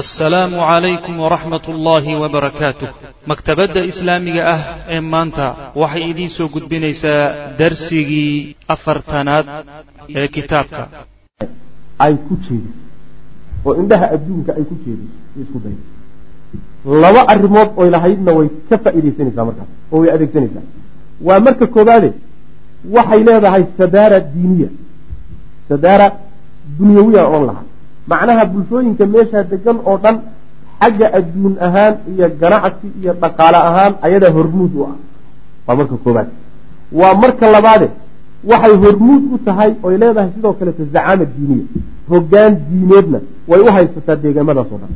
assalaamu calaykum waraxmat ullaahi wabarakaatuh maktabadda islaamiga ah ee maanta waxay idiin soo gudbinaysaa darsigii afartanaad ee kitaabka. Ay ku jeediso oo indhaha adduunka ay ku jeediso isku day. Laba arrimood oy lahaydna way ka faa'iidaysanaysaa markaas oo way adeegsanaysaa. Waa marka koobaade waxay leedahay sadaara diiniya. Sadaara dunyawiya oon lahaa macnaha bulshooyinka meeshaa degan oo dhan xagga adduun ahaan iyo ganacsi iyo dhaqaale ahaan ayadaa hormuud u ah. Waa marka koobaad waa marka labaade waxay hormuud u tahay oy leedahay sidoo kaleeto zacaama diiniya. Hoggaan diineedna way u haysataa deegaamadaas oo dhan.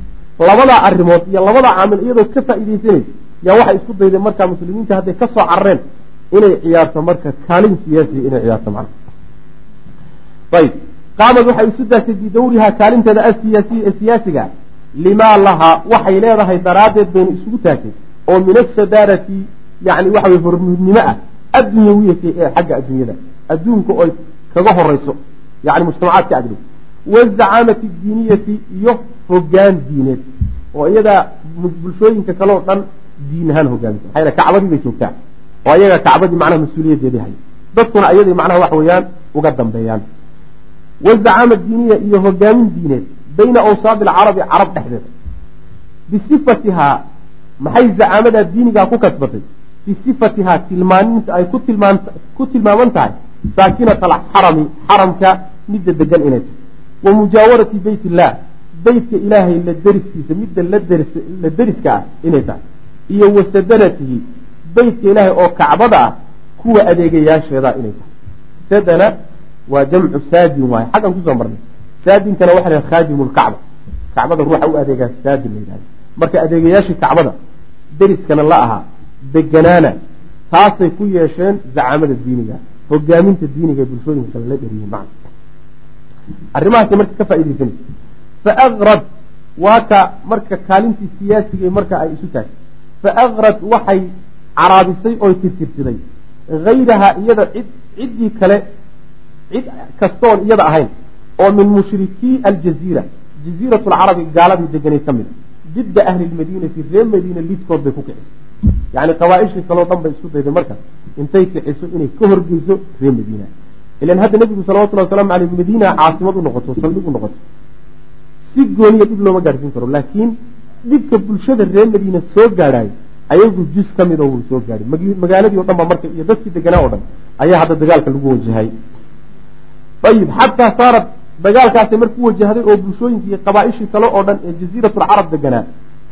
Labadaa arrimood iyo labadaa caamil iyadoo ka faa'iidaysanaysa yaa waxay isku dayday markaa muslimiinta hadday ka soo carareen inay ciyaarto marka kaalin siyaasiya inay ciyaarto macnaha ayb qaamad waxay isu daagtay bidawrihaa kaalinteeda asiyaasiya ee limaa lahaa waxay leedahay daraaddeed baynu isugu taagtay oo min asadaarati yani waxa wey hormuudnimo ah addunyawiyati ee xagga adduunyada adduunka oy kaga horeyso yani mujtamacaadka agdhow wazacaamati diiniyati iyo hogaan diineed oo iyadaa bulshooyinka kale oo dhan diin ahaan hogaamisa maxaa kacbadii bay joogtaa oo ayaga kacbadii macnaha mas'uuliyadeedii hay. Dadkuna ayadii macnaha waxa weeyaan uga dambeeyaan wazacaama diiniya iyo hogaamin diineed bayna awsaadi alcarabi carab dhexdeeda bisifatihaa maxay zacaamadaa diinigaa ku kasbatay? Bisifatihaa tilmaaninta ay ku tilmaaman tahay saakinata alxarami xaramka midda degan inay tahay. Wa mujaawarati beyt illah beytka ilaahay la deriskiisa midda la deriska ah inay tahay. Iyo wa sadanatihi beytka ilaahay oo kacbada ah kuwa adeegayaasheeda inay tahay waa jamcu saadin waaye xaggan ku soo marnay. Saadinkana waxa la khaadimu lkacba kacbada ruuxa u adeegaa saadin la yidhahda marka adeegayaashii kacbada deriskana la ahaa deganaana taasay ku yeesheen zacaamada diiniga hogaaminta diiniga ee bulshooyinka kale la dheriyiin macna. Arrimahaasay marka ka faaidaysanaysa faakrad waa ka marka kaalintii siyaasiga marka ay isu taagtay. Faakrad waxay caraabisay oy tirtirsiday hayraha iyada cid ciddii kale cid kastoon iyada ahayn oo min mushrikii aljaziira jaziirat lcarabi gaaladii deganay ka mid a didda ahli lmadiinati reer madiina lidkood bay ku kicisay. Yani qabaaishii kaleo dhan bay isku dayday marka intay kiciso inay ka horgeyso reer madiina. Ilan hadda nebigu salawatullhi wasalaamu aleyh madiina caasimad u noqoto saldhig u noqoto. Si gooniya dhib looma gaadhsiin karo laakiin dhibka bulshada reer madiina soo gaadhayo ayagu jus ka mid oo wuu soo gaadhay. Magaaladii o dhan ba marka iyo dadkii deganaa o dhan ayaa hadda dagaalka lagu wajahay ayib xataa saarad dagaalkaasay marku wajahday oo bulshooyinkii qabaaishii kale oo dhan ee jaziiratulcarab deganaa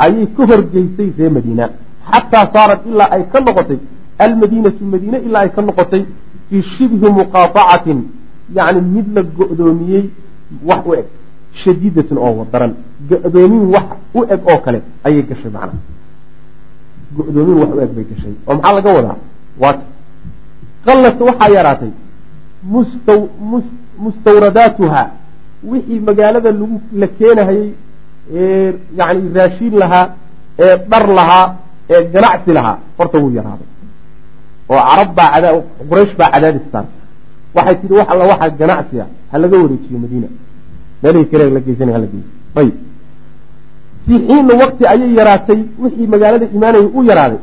ayay ka horgeysay reer madiina. Xataa saarad ilaa ay ka noqotay almadiinatu madiine ilaa ay ka noqotay fii shibhi muqaaacatin yani mid la go-doomiyey wax u eg shadiidatin oo daran go-doomin wax u eg oo kale ayay gashay macnaha. Go-doomin wax u eg bay gashay. Oo maxaa laga wadaa? Waat qallat waxaa yaraatay mustawradaatuha. Wixii magaalada la keenahayey ee yani raashiin lahaa ee dhar lahaa ee ganacsi lahaa horta wuu yaraaday. Oo carab baa cada quraysh baa cadaadis saartay waxay tihi wax alla waxaa ganacsiga ha laga wareejiyo madiina. Meelihii kale la geysanay hala geysa ayib. Fii xiina waqti ayay yaraatay wixii magaalada imaanayay u yaraaday.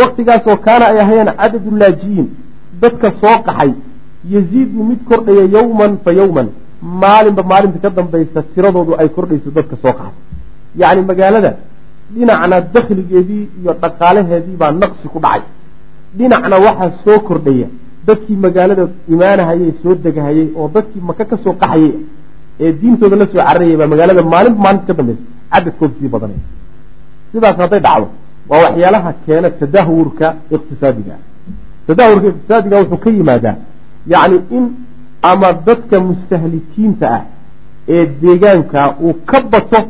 Waqtigaasoo kaana ay ahayeen cadadu laajiyiin dadka soo qaxay yaziidu mid kordhaya yowman fa yowman maalinba maalinta ka dambaysa tiradoodu ay kordhayso dadka soo qaxay yacni magaalada dhinacna dakhligeedii iyo dhaqaalaheedii baa naqsi ku dhacay. Dhinacna waxaa soo kordhaya. Dadkii magaalada imaanahayey soo degahayey oo dadkii maka ka soo qaxayay ee diintooda la soo cararayay baa magaalada maalinba maalinta ka dambaysa. Cadadkooda sii badanaya sidaas hadday dhacdo waa waxyaalaha keena tadahurka iqtisaadiga. Tadahurka iqtisaadiga wuxuu ka yimaadaa yacni in ama dadka mustahlikiinta ah ee deegaanka uu ka bato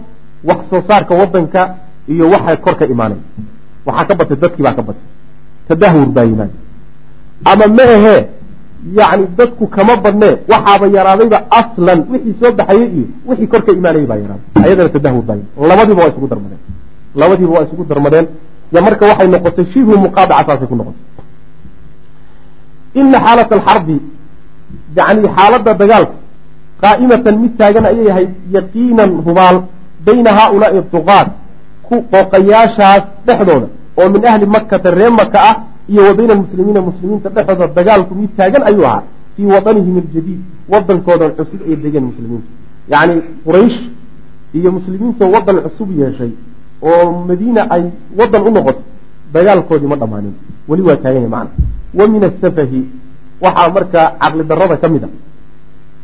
wax soo saarka wadanka iyo waxa kor ka imaanaya waxaa ka batay dadkii baa ka batay. Tadahur baa yimaada ama ma ahee yacni dadku kama badnee waxaaba yaraadayba aslan wixii soo baxayey iyo wixii kor ka imaanayay baa yaraaday ayadana tadahur baa yimid labadiiba waa isugu darmadeen. Labadiiba waa isugu darmadeen. Ya marka waxay noqotay shibhu muqaadaca saasay ku noqotay ina xaalata alxarbi yani xaaladda dagaalka qaa'imatan mid taagan ayay ahayd yaqiinan hubaal bayna haaulaai duqaad ku qooqayaashaas dhexdooda oo min ahli makata ree maka ah iyo wa bayna almuslimiina muslimiinta dhexdooda dagaalku mid taagan ayuu ahaa fii wadanihim aljadiid wadankoodan cusub ay degeen muslimiinta yacni quraysh iyo muslimiintoo wadan cusub yeeshay oo madiina ay wadan u noqoto dagaalkoodii ma dhammaanin weli waa taagan yahay macna wa min asafahi waxaa markaa caqli darada ka mid a.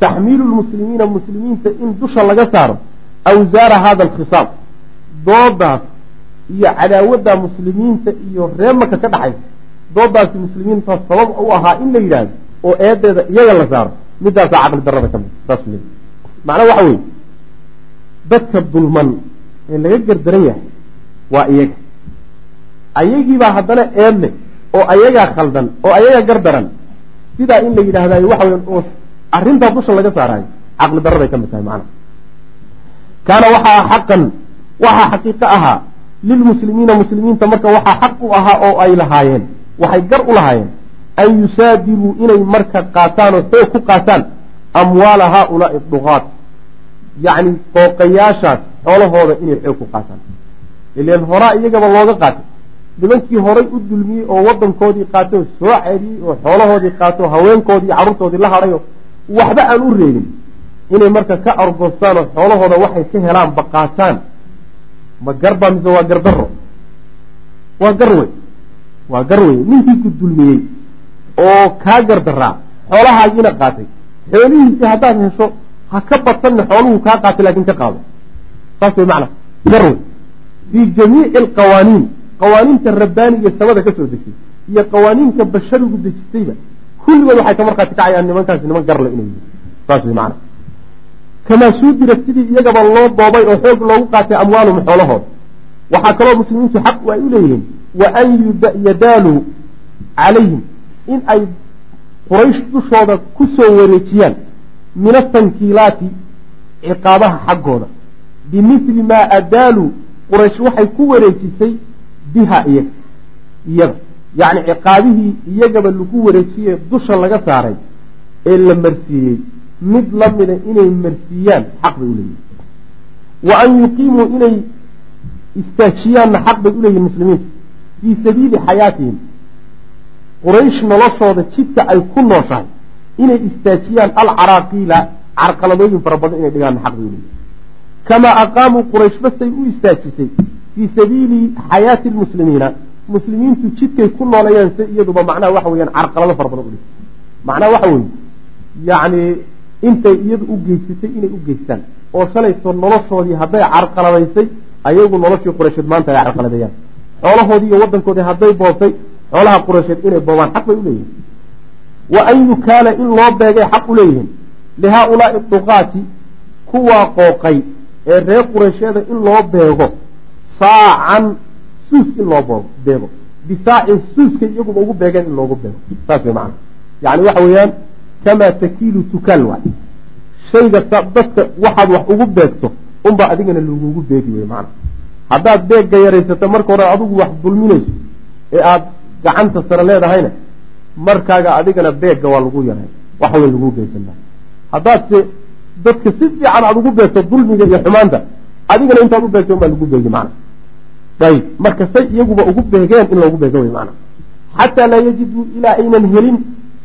Taxmiilu lmuslimiina muslimiinta in dusha laga saaro awsaara hada alkhisaab doodaas iyo cadaawadda muslimiinta iyo ree maka ka dhaxaysa doodaasi muslimiinta sabab u ahaa in la yidhaahdo oo eedeeda iyaga la saaro. Midaasaa caqli darada ka mid saas le macnaa waxa weeye dadka dulman ee laga gardaran yahay waa iyaga. Ayagiibaa haddana eed leh oo ayagaa khaldan oo ayagaa gardaran sidaa in la yidhaahdayo waxa weya oo arrintaa dusha laga saaraayo caqli daraday ka mid tahay macnaha kaana waxaa xaqan waxaa xaqiiqo ahaa lilmuslimiina muslimiinta marka waxaa xaq u ahaa oo ay lahaayeen waxay gar u lahaayeen an yusaadiruu inay marka qaataan oo xoog ku qaataan amwaala haaulaai duqaat yacni qooqayaashaas xoolahooda inay xoog ku qaataan. Ileen horaa iyagaba looga qaatay nimankii horay u dulmiyey oo wadankoodii qaatay oo soo ceediyey oo xoolahoodii qaatay oo haweenkoodii carruurtoodii la hadhay oo waxba aan u reebin. Inay marka ka argoostaan oo xoolahooda waxay ka helaan baqaataan. Ma garbaa mise waa gardaro waa gar wey. Waa gar wey. Ninkii ku dulmiyey oo kaa gardaraa xoolahaagiina qaatay. Xoolihiisii haddaad hesho ha ka badsanna xooluhu kaa qaatay laakiin ka qaado. Saas way macna. Gar wey. Fii jamiici alqawaaniin qawaaniinta rabbaaniga samada ka soo degtay iyo qawaaniinka basharigu dejistayba kulligood waxay ka markhaati kacayaan nimankaasi niman garle inay yihiin saas way macna kamaa suudira sidii iyagaba loo doobay oo xoog loogu qaatay amwaalum xoolahooda waxaa kaloo muslimiintu xaq ay u leeyihiin wa an yadaaluu calayhim in ay quraysh dushooda ku soo wareejiyaan min atankiilaati ciqaabaha xaggooda bimithli maa adaaluu quraysh waxay ku wareejisay biha iyaga iyaga yacni ciqaabihii iyagaba lagu wareejiyey dusha laga saaray ee la marsiiyey mid la mida inay marsiiyaan xaq bay uleeyihin wa an yuqiimuu inay istaajiyaanna xaq bay uleeyihin muslimiinta fii sabiili xayaatihim quraysh noloshooda jidka ay ku nooshahay inay istaajiyaan alcaraaqiila carqaladooyin fara badan inay dhigaanna xaq bay uleeyihin kamaa aqaamuu quraysh basay u istaajisay fii sabiili xayaati lmuslimiina. Muslimiintu jidkay ku noolayaan se iyaduba macnaha waxa weyaan carqalado fara badan udhig macnaha waxa weeye yacni intay iyadu u geysatay inay u geystaan. Oo shalayto noloshoodii hadday carqaladaysay ayagu noloshii qureysheed maanta ay carqaladeeyaan xoolahoodii iyo wadankoodii hadday boobtay xoolaha qureysheed inay boobaan xaq bay uleeyihin wa an yukaala in loo beegay xaq u leeyihiin lihaaulaai duqaati kuwaa qooqay ee reer qureysheeda in loo beego saacan suus in loo beego. Bisaacin suuskay iyaguba ugu beegeen in loogu beego. Saas way macana yani waxa weeyaan kamaa takiilu tukaal waay. Shayga dadka waxaad wax ugu beegto unbaa adigana lagugu beegi wey macana haddaad beegga yaraysato marka hore adigu wax dulminayso ee aada gacanta sare leedahayna markaaga adigana beegga waa lagu yaray. Wax weyn lagu geysanaa haddaadse dadka si fiican aada ugu beegto dulmiga iyo xumaanta adigana intaad u beegto unbaa lagu beegi macana ayib marka say iyaguba ugu beegeen in loogu beego wey macana xataa laa yajiduu ilaa aynan helin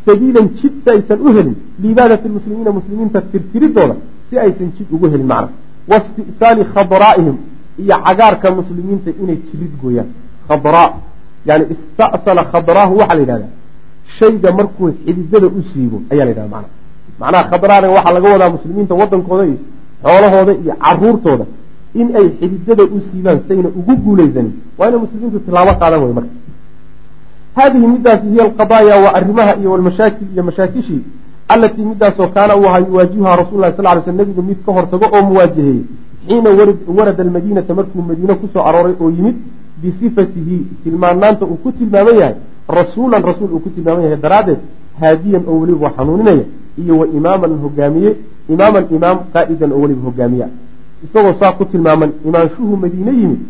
sabiilan jid si aysan u helin liibaadati lmuslimiina muslimiinta tirtiridooda si aysan jid ugu helin macna wasti'saali khadraa'ihim iyo cagaarka muslimiinta inay jirid gooyaan khadraa yani ista'sala khadraahu waxaa la yidhahdaa shayga markuu xididada u siibo ayaa la yidhahda macna macnaha khadraana waxaa laga wadaa muslimiinta wadankooda iyo xoolahooda iyo caruurtooda in ay xididada u siibaan sayna ugu guulaysanin. Waa inay muslimiintu tilaabo qaadan wey marka. Hadihi midaasi hiy alqadaaya waa arrimaha iyo walmashaakil iyo mashaakishii allatii midaasoo kaana uu ahaa yuwaajihuhaa rasul lah sal ly sl nabigu mid ka hortago oo muwaajaheeyey xiina warada almadiinata markuu madiine ku soo arooray oo yimid bisifatihi tilmaanaanta uu ku tilmaaman yahay. Rasuulan rasuul uu ku tilmaaman yahay daraaddeed haadiyan oo weliba xanuuninaya iyo wa imaaman hogaamiye imaaman imaam qaa'idan oo weliba hogaamiya isagoo saa ku tilmaaman imaanshuhu madiine yimid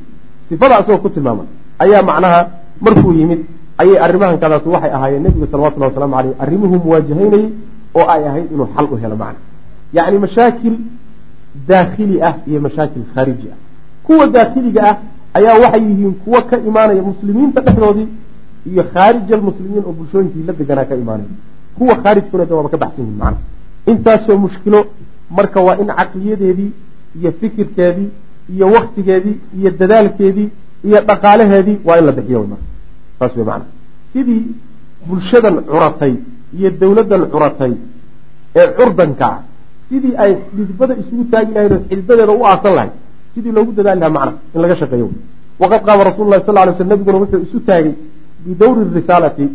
sifada isagoo ku tilmaaman ayaa macnaha markuu yimid ayay arrimahan kadaatu waxay ahaayeen nebigu salawatullahi waslamu caleyh arrimuhu muwaajahaynayey oo ay ahayd inuu xal u helo macna. Yacni mashaakil daakhili ah iyo mashaakil khaariji ah. Kuwa daakhiliga ah ayaa waxay yihiin kuwo ka imaanaya muslimiinta dhexdoodii iyo khaarij almuslimiin oo bulshooyinkii la deganaa ka imaanaya. Kuwa khaarijkuna de waaba ka baxsan yihiin macna. Intaasoo mushkilo marka waa in caqliyadeedii iyo fikirkeedii iyo waktigeedii iyo dadaalkeedii iyo dhaqaalaheedii waa in la bixiyo marka. Saas wey macana sidii bulshadan curatay iyo dawladdan curatay ee curdanka ah sidii ay dhidbada isugu taagi lahayd oo xidbadeeda u aasan lahayd sidii loogu dadaali lahaa macna in laga shaqeeyo. Waqad qaama rasulu lahi sal ly sl nabiguna wuxuu isu taagay bidawri risaalati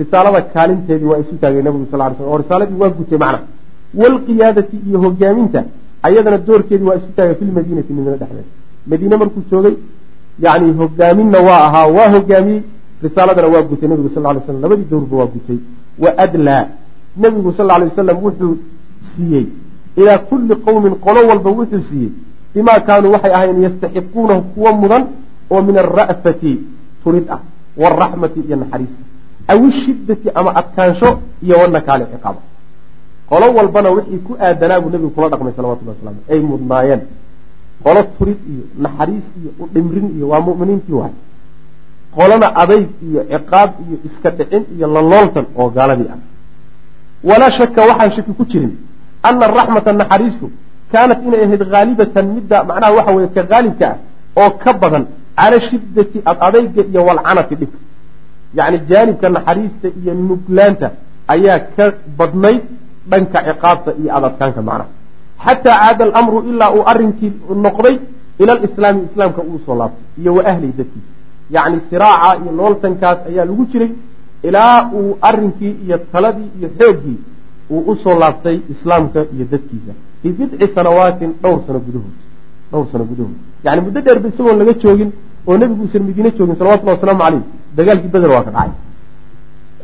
risaalada kaalinteedii waa isu taagay nabigu sal ly sl oo risaaladii waa gutay macna. Waalqiyaadati iyo hogaaminta ayadana doorkeedii waa isu fi lmadiinati madiine dhexdeeda madiine markuu joogay yani hogaaminna waa ahaa waa hogaamiyey risaaladana waa gutay nabigu sal lay slam labadii dowrba waa gutay. Wa adlaa nabigu sal lay wasalam wuxuu siiyey. Ilaa kulli qowmin qolo walba wuxuu siiyey. Bimaa kaanuu waxay ahayn yastaxiquunahu kuwa mudan oo min alra'fati turid ah waalraxmati iyo naxariista aw ishiddati ama adkaansho iyo wanakaali ciqaaba qolo walbana wixii ku aadanaa buu nebigu kula dhaqmay salawatullah waslamu ay mudnaayeen. Qolo turid iyo naxariis iyo udhimrin iyo waa mu'miniintii wahay qolona adayg iyo ciqaab iyo iska dhicin iyo lalooltan oo gaaladii ah. Walaa shaka waxaan shaki ku jirin ana araxmata naxariistu kaanat inay ahayd haalibatan midda macnaha waxa weye ka haalibka ah oo ka badan cala shiddati ad adayga iyo walcanati dhibka. Yacni jaanibka naxariista iyo nuglaanta ayaa ka badnayd dhanka ciqaabta iyo adadkaanka macnaha. Xataa caada alamru ilaa uu arrinkii noqday ila alislaami islaamka uu soo laabtay iyo wa ahlihi dadkiisa. Yacni siraaca iyo looltankaas ayaa lagu jiray ilaa uu arrinkii iyo taladii iyo xooggii uu u soo laabtay islaamka iyo dadkiisa. Fii bidci sanawaatin dhowr sano gudahood dhowr sano gudahood. Yani muddo dheerba isagoon laga joogin oo nebigu uusan madiine joogin salawatullahi wasalaamu caleyh dagaalkii beder waa ka dhacay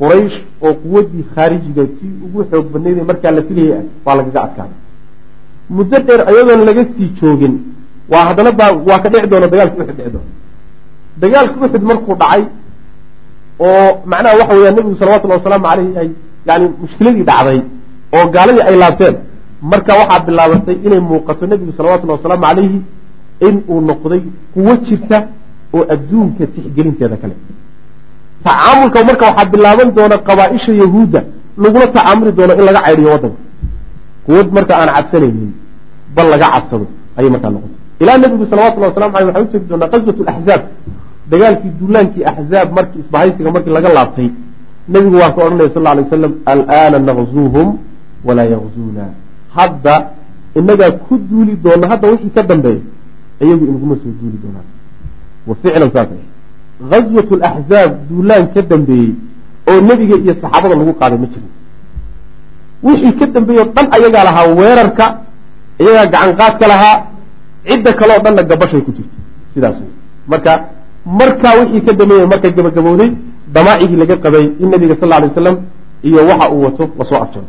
quraysh oo quwaddii khaarijiga tii ugu xoog badnayd markaa la filayay waa lagaga adkaaday muddo dheer ayadoon laga sii joogin waa haddana baa waa ka dhici doona dagaalki uxud dhici doona dagaalki uxud markuu dhacay oo macnaha waxa weeyaan nebigu salawatullahi wasalaamu caleyhi ay yani mushkiladii dhacday oo gaaladii ay laabteen marka waxaa bilaabatay inay muuqato nebigu salawatullahi wasalaamu calayhi in uu noqday kuwo jirta oo adduunka tixgelinteeda kale tacaamulka marka waxaa bilaaban doona qabaa-isha yahuudda lagula tacaamuli doono in laga caydhiyo waddanka kuwad marka aan cabsanaynin bal laga cabsado ayay markaa noqotay. Ilaa nebigu salawatullahi wasalamu aleyh waxaan u jeegi doonaa qaswat laxzaab dagaalkii duulaankii axzaab markii isbahaysiga markii laga laabtay. Nebigu waa ka odhanaya sal alay wasalam alaana naqzuuhum walaa yaqzuuna hadda inagaa ku duuli doona hadda wixii ka dambeeya iyagu inaguma soo duuli doonaan gazwat laxzaab duulaan ka dambeeyey oo nebiga iyo saxaabada lagu qaaday ma jirin. Wixii ka dambeeyey o dhan ayagaa lahaa weerarka iyagaa gacan qaadka lahaa cidda kaleo dhanna gabashay ku jirto sidaas wey marka markaa wixii ka dambeeyey markay gabagabowday damaacigii laga qabay in nabiga sal alay wasalam iyo waxa uu wato la soo afjaro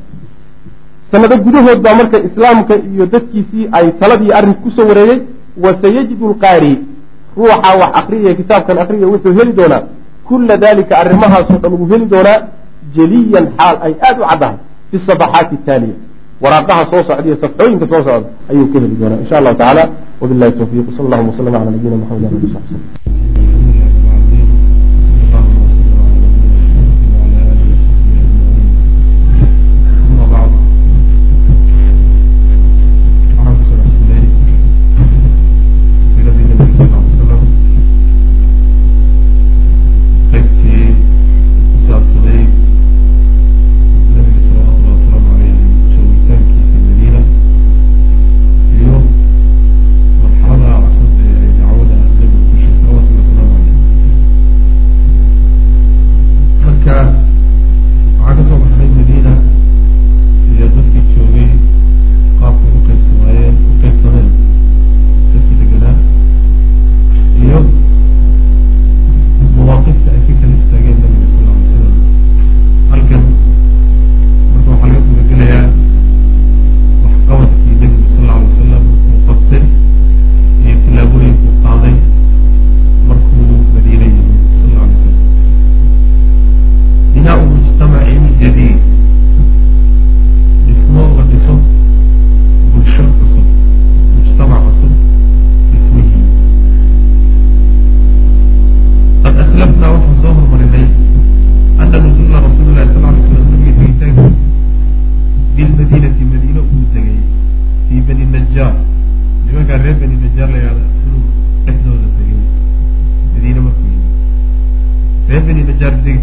sanado gudahood baa marka islaamka iyo dadkiisii ay taladii arrin ku soo wareegay wasayajidu lqaari ruuxa wax akriyaya kitaabkan akriyaya wuxuu heli doonaa. Kula dalika arrimahaasoo dhan wuu heli doonaa. Jeliyan xaal ay aada u caddahay. Fi safaxaati taaliya waraaqaha soo socda iyo safxooyinka soo socda ayuu ka heli doonaa. Insha allahu tacala wabilahi towfiiq sal allahuma waslama cala nabiyina maxamed ali ali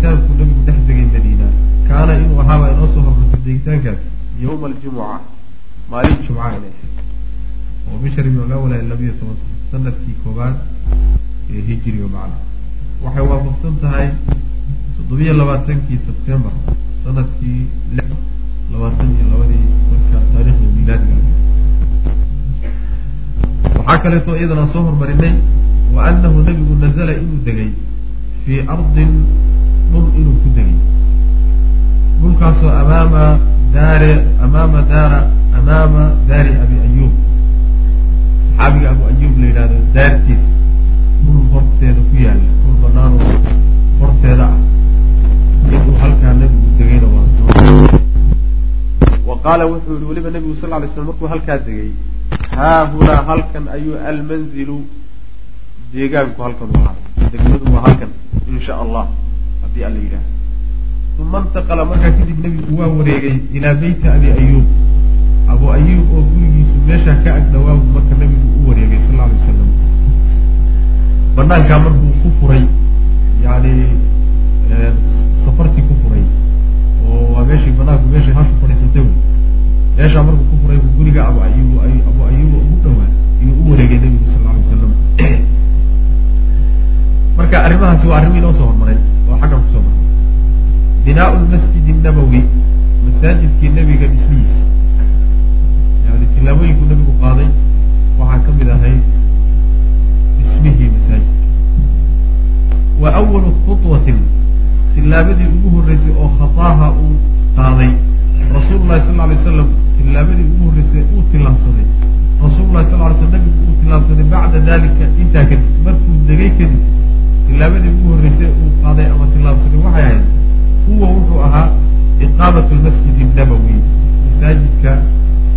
degitaanku nabigu dhex degay madiina. Kaana inuu ahaabaa inoo soo hormartay degitaankaas yowma aljumuca maalin jumca inay ahayd. Oo bisha rabiic lawala labiyo toban sannadkii koobaad ee hijiriga macna waxay waafaqsan tahay toddobiyo labaatankii sebtembar sannadkii lix labaatan iyo labadii marka taarikhda milaadiga waxaa kaleeto iyadana soo hormarinay wa anahu nabigu nazala inuu degay fii ardin dhul inuu ku degay dhulkaasoo amaama daare amaama daara amaama daari abi ayuub saxaabiga abu ayuub la yidhahdo daartiisa dhul horteeda ku yaalla dhul banaanoo horteeda ah. Inuu halkaa nabigu degayna waa wa wuxuu yihi weliba nabigu sal ly slam markuu halkaa degay haahunaa halkan ayuu almanzilu. Deegaanku halkan u ahaaday degmadu waa halkan in allah haddii alla yidhaah uma intaqala markaa kadib nebigu waa wareegay ilaa beyti abi ayuub. Abu ayuub oo gurigiisu meeshaa ka agdhawaabu marka nebigu u wareegay sal alay wasalam banaankaa markuu ku furay yani safartii ku furay oo waa meeshii banaanku meeshay hashu fadhiisatay wey meeshaa markuu ku furay buu guriga abu ayub abu ayuuba ugu dhowaa iyuu u wareegay nebigu sal alay wasalam marka arrimahaasi waa arrimii inoo soo hormaray binaau lmasjidi nabowi masaajidkii nebiga dhismihiisa. Yani tilaabooyinku nebigu qaaday waxaa ka mid ahayd dhismihii masaajidka. Wa awalu khudwatin tilaabadii ugu horreysay oo khataaha uu iqaamat lmasjid nabowi masaajidka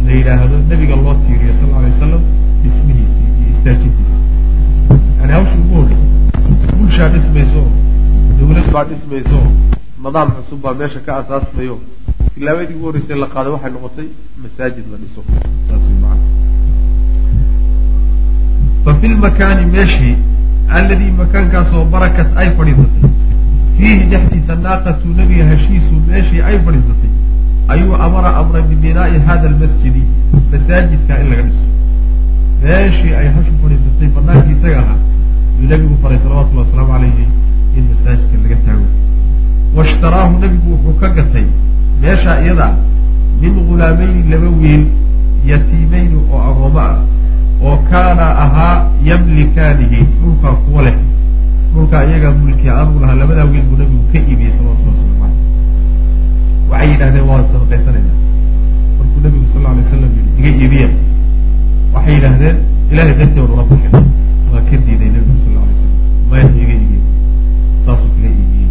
la yidhaahdo nebiga loo tiiriyo sal alay wasalam dhismihiisii iyo istaajintiisa yani hawshii ugu horreysay bulshaa dhismayso dawlad baa dhismayso nidaam cusub baa meesha ka asaasmayo tilaabadii ugu horreysay la qaaday waxay noqotay masaajid la dhiso. Saas way macana fa fi lmakaani meeshii alladii makaankaasoo barakat ay fadhiisatay fiihi dhexdiisa naaqatu nebiga heshiisu meeshii ay fadhiisatay ayuu amara amray bibinaa'i hada almasjidi masaajidka in laga dhiso. Meeshii ay hashu fadhiisatay banaankii isaga ahaa yuu nebigu faray salawatullahi wasalaamu calayhi in masaajidka laga taago. Washtaraahu nebigu wuxuu ka gatay meeshaa iyadaa min ghulaamayni laba wiil yatiimeyni oo agooma ah oo kaana ahaa yamlikaanihi dhulkaa kuwa leh dhulkaa iyagaa mulki aan u lahaa labadaa wiil buu nabigu ka iibiyey salawatullah waslamu caleyh waxay yidhahdeen waan sadaqaysanayna markuu nabigu sal lla alay wasalam yii iga iibiya. Waxay yidhaahdeen ilahay dartii waan ula baxay waa ka diiday nabigu sal lla alay slam maya iga iibiye saasuu kaga iibiyey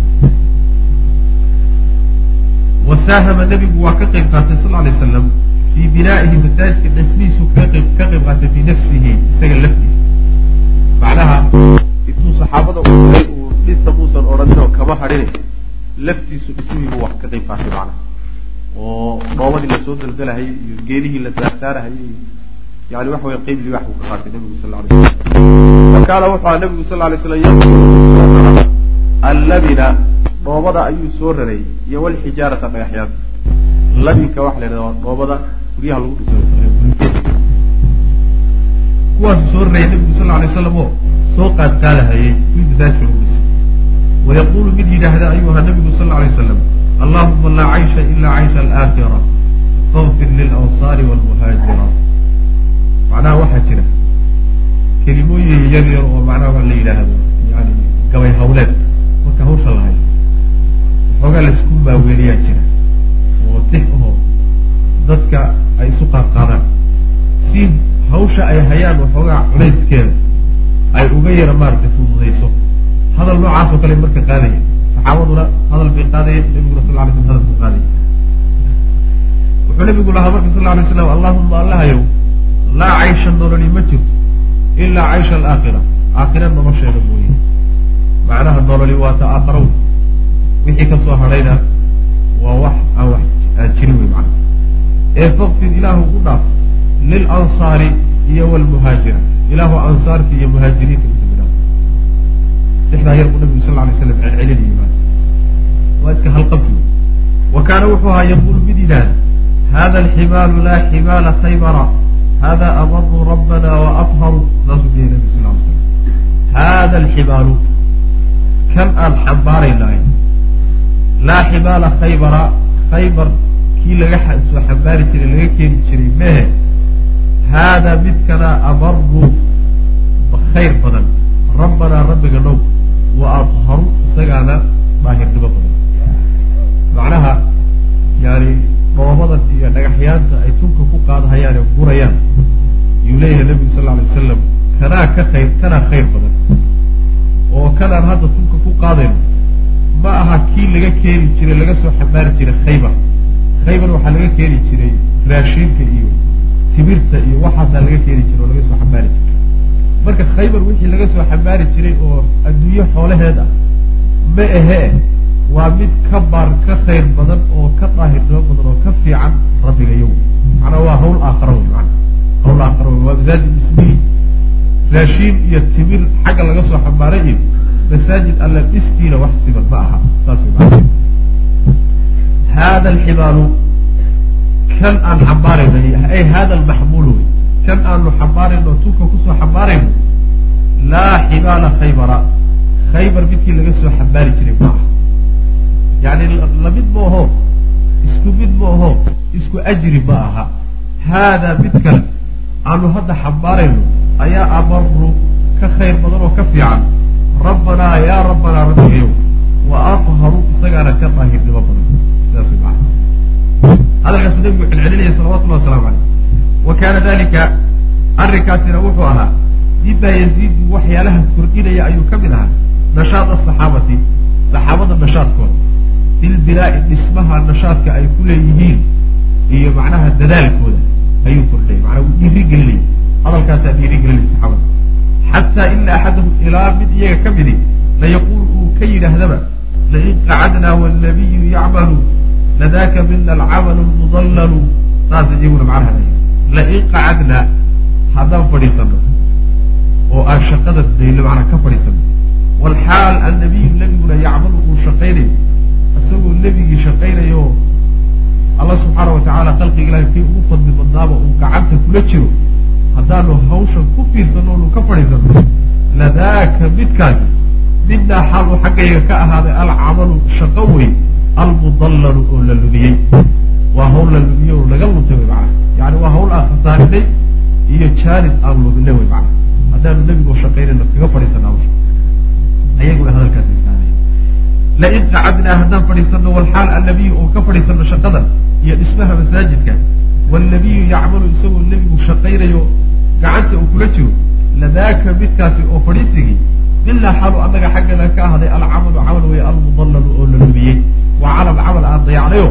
wasaahama nebigu waa ka qayb qaatay sal lla alay wasalam fii binaa'ihi masaajidka dhismihiisu ka qayb qaatay fii nafsihi isaga laftiisa. Macnaha intuu saxaabada u diray uu dhisa muusan odhanin oo kama hadhine laftiisu dhismihiibuu wax ka qayb qaatay macnaha oo dhoobadii la soo daldalahayay iyo geedihii la saarsaarahayay iyo yani waxa weye qeyb libaax buu ka qaatay nebigu sal alay slam kaana wuxuu aha nebigu sal alay slam yaqulu allabina dhoobada ayuu soo raray iyo walxijaarata dhagaxyaanta labinka waxa la yidhahda waa dhoobada guryaha lagu dhisay kuwaasuu soo raraya nebigu sal alay slam oo soo qaad qaadahayay kuwii masaajidka lagu dhisay wayaqulu mid yidhaahda ayuu ahaa nabigu sal alay wasalam allahuma laa caysha ila caysha alaakhira faqfir lilansaari walmuhaajira macnaha waxaa jira kelimooyin yar yar oo macnaha waa la yidhaahdo yani gabay hawleed marka hawsha lahay waxoogaa la isku maaweeliyaa jira oo tix aho dadka ay isu qaad qaadaan si hawsha ay hayaan waxoogaa culayskeeda ay uga yara maaragtay fududayso hadal noocaas oo kale marka qaadaya. Saxaabaduna hadal bay qaadaya nabiguna sal lay slam hadal buu qaadaya wuxuu nabigu lahaa marka sal lay slam allahuma allahayow laa caysha nololi ma jirto ilaa caysha alaakhira. Aakhira nolosheeda mooye. Macnaha nololi waa ta aakharaw wixii ka soo hadhayna waa wax aan wax aan jirin wey macana ee fakfir ilaahu u dhaaf lilansaari iyo walmuhaajira ilaahu ansaarta iyo muhaajiriinta udambi dhaaf dixdaa yar buu nabigu sal lla alay slam celcelinayay maana waa iska halqabsi. Wa kaana wuxuu ahaa yaquulu mid yidhaahda hada alxibaalu laa xibaala khaybara hada amaru rabbana waatharu saasuu leeyay nabi sal ly slam hada alxibaalu kan aan xambaaraynahay laa xibaala khaybara khaybar kii laga soo xambaari jiray laga keeni jiray mehe haadaa midkana amaru khayr badan rabbanaa rabbiga dhow wa adharu isagaana daahirnimo badan macnaha yani dhoobadan iyo dhagaxyaanta ay tunka ku qaadahayaan ee gurayaan yuu leeyahay nabigu sal alay wasalam kanaa ka khayr kanaa khayr badan oo kanaan hadda tunka ku qaadayno ma aha kii laga keeni jiray laga soo xambaari jiray khaybar khaybar waxaa laga keeni jiray raashinka iyo timirta iyo waxaasaa laga keeni jiray oo laga soo xambaari jiray. Marka khaybar wixii laga soo xambaari jiray oo adduunyo xoolaheed ah ma ahee waa mid ka baar ka khayr badan oo ka daahirnimo badan oo ka fiican rabbiga yow macnaa waa hawl aakhara wey mana hawl aakhara wey waa masaajid ismihi raashiin iyo timir xagga laga soo xambaaray iyo masaajid alla dhistiina wax siban ma aha. Saas wey mana hada alxibaalu kan aan xambaarayno ay hada almaxmuulu wey kan aanu xambaarayno tunka ku soo xambaarayno laa xibaala khaybara khaybar midkii laga soo xambaari jiray ma aha. Yani la mid ma aho isku mid ma aho isku ajri ma aha. Haadaa mid kale aanu hadda xambaarayno ayaa amaru ka khayr badan oo ka fiican. Rabbanaa yaa rabbanaa rabbigayow wa atharu isagaana ka daahirnimo badan. Sidaas way maana hadalkaasuu nabigu celcelinaya salawatullahi waslamu caleyh wa kaana dalika arrinkaasina wuxuu ahaa mima yaziidu waxyaalaha kordhinaya ayuu ka mid ahaa nashaad asaxaabati saxaabada nashaadkooda filbinaa'i dhismaha nashaadka ay ku leeyihiin iyo macnaha dadaalkooda ayuu kordhinaya macnaa dhiiri gelinaya hadalkaasaa dhiiri gelinaya saxaabada xataa ina axadahum ilaa mid iyaga ka midi layaquulu uu ka yidhaahdaba lain qacadnaa wاlnabiyu yacmalu ladaka mina alcamalu lmudallalu saas iyaguna macnaha lay lain qacadnaa haddaan fadhiisano oo aan shaqada dayno macnaa ka fadhiisano walxaal annabiyu nebiguna yacmalu uu shaqaynayo isagoo nebigii shaqaynayo alla subxaana watacaala khalqiga ilahi kii ugu fadli badnaaba uu gacanta kula jiro haddaanu hawshan ku fiirsano onu ka fadhiisano ladaaka midkaasi midnaa xaal xaggayga ka ahaaday alcamalu shaqo weyn almudallalu oo la lumiyey waa hawl la lumiyey oo laga luntay way macana yani waa hawl aan khasaarinay iyo jaanis aan luminay way macana haddaanu nebigoo shaqaynayno kaga fadhiisana hawsha ayaguna hadalkaas iskaanay lain qacadnaa haddaan fadhiisano walxaal annabiyu oo ka fadhiisano shaqada iyo dhismaha masaajidka waalnabiyu yacmalu isagoo nebigu shaqaynayo gacanta uu kula jiro ladaaka midkaasi oo fadhiisigii bilaa xaalu annaga xaggana ka ahday alcamalu camal wey almudallalu oo la lumiyey. Waa camal camal aan dayacnayo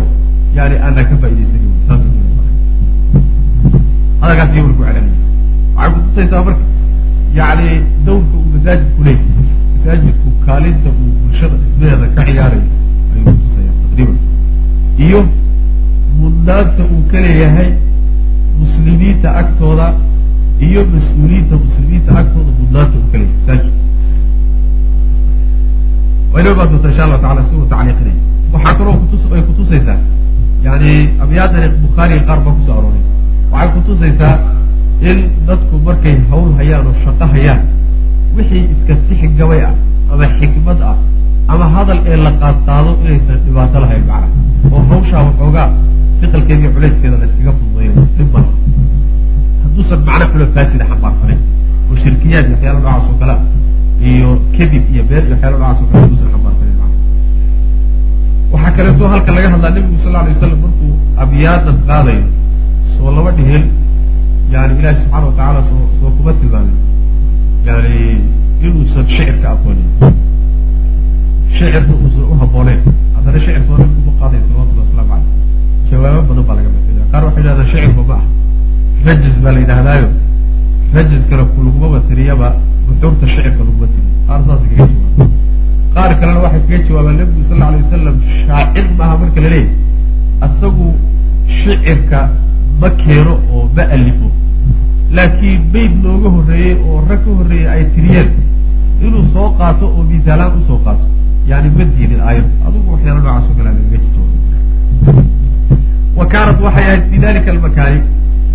yani aanaa ka faaidaysanin saas hadalkaas iyo ku kutusaysaa marka yani dawrka uu masaajidku leeyahy masaajidku kaalinta uu bulshada dhismaheeda ka ciyaarayo ayuu kutusaya taqriiban. Iyo mudnaanta uu ka leeyahay muslimiinta agtooda iyo mas'uuliyiinta muslimiinta agtooda mudnaanta uu ka leeyahay masaajid waynoo baa doonta insha allahu tacala si uu tacliiqinaya waxaa kaloo ay kutusaysaa. Yani abyaadani bukhaariga qaar baa ku soo arooray. Waxay kutusaysaa in dadku markay hawl hayaan oo shaqo hayaan wixii iska tixi gabay ah ama xikmad ah ama hadal ee la qaadqaado inaysan dhibaato lahayn macna oo hawshaa waxoogaa fiqalkeeda culayskeeda la iskaga fududayo hadduusan macno xulo faasida xambaarsanayn oo shirkiyaad waxyaala noocaas oo kale iyo kadib iyo beer iyo waxyaala noocaas oo kale hadduusan xambaarsanayn macna waxaa kaleeto halka laga hadlaa nebigu sal alay waslam markuu abyaadan qaadayo soo laba dhihel yani ilahi subxaana watacaala soo soo kuma tilmaamin. Yani inuusan shicirka aqoonin. Shicirka uusan u habooneyn haddana shicir soo nabigu ma qaadayo salawatullah waslamu caleyh jawaabo badan baa laga bixinaya qaar waxay yidhahdaan shicirba ma ah rajis baa la yidhaahdaayo rajiskana ku lagumaba tiriyaba buxuurta shicirka laguma tiriyo qaar saas kaga jawaaba qaar kalena waxay kaga jawaabaan nabigu sal alay wasalam shaacir maaha marka la leeyahy isagu shicirka ma keeno oo ma alifo. Laakiin bayd looga horreeyey oo rag ka horreeyey ay tiriyeen inuu soo qaato oo misaalaan u soo qaato. Yani ma diidin aayad. Adugu waxyaala noocaas o kale lagaga jirto. Wa kaanat waxay ahayd fi dalika almakaani.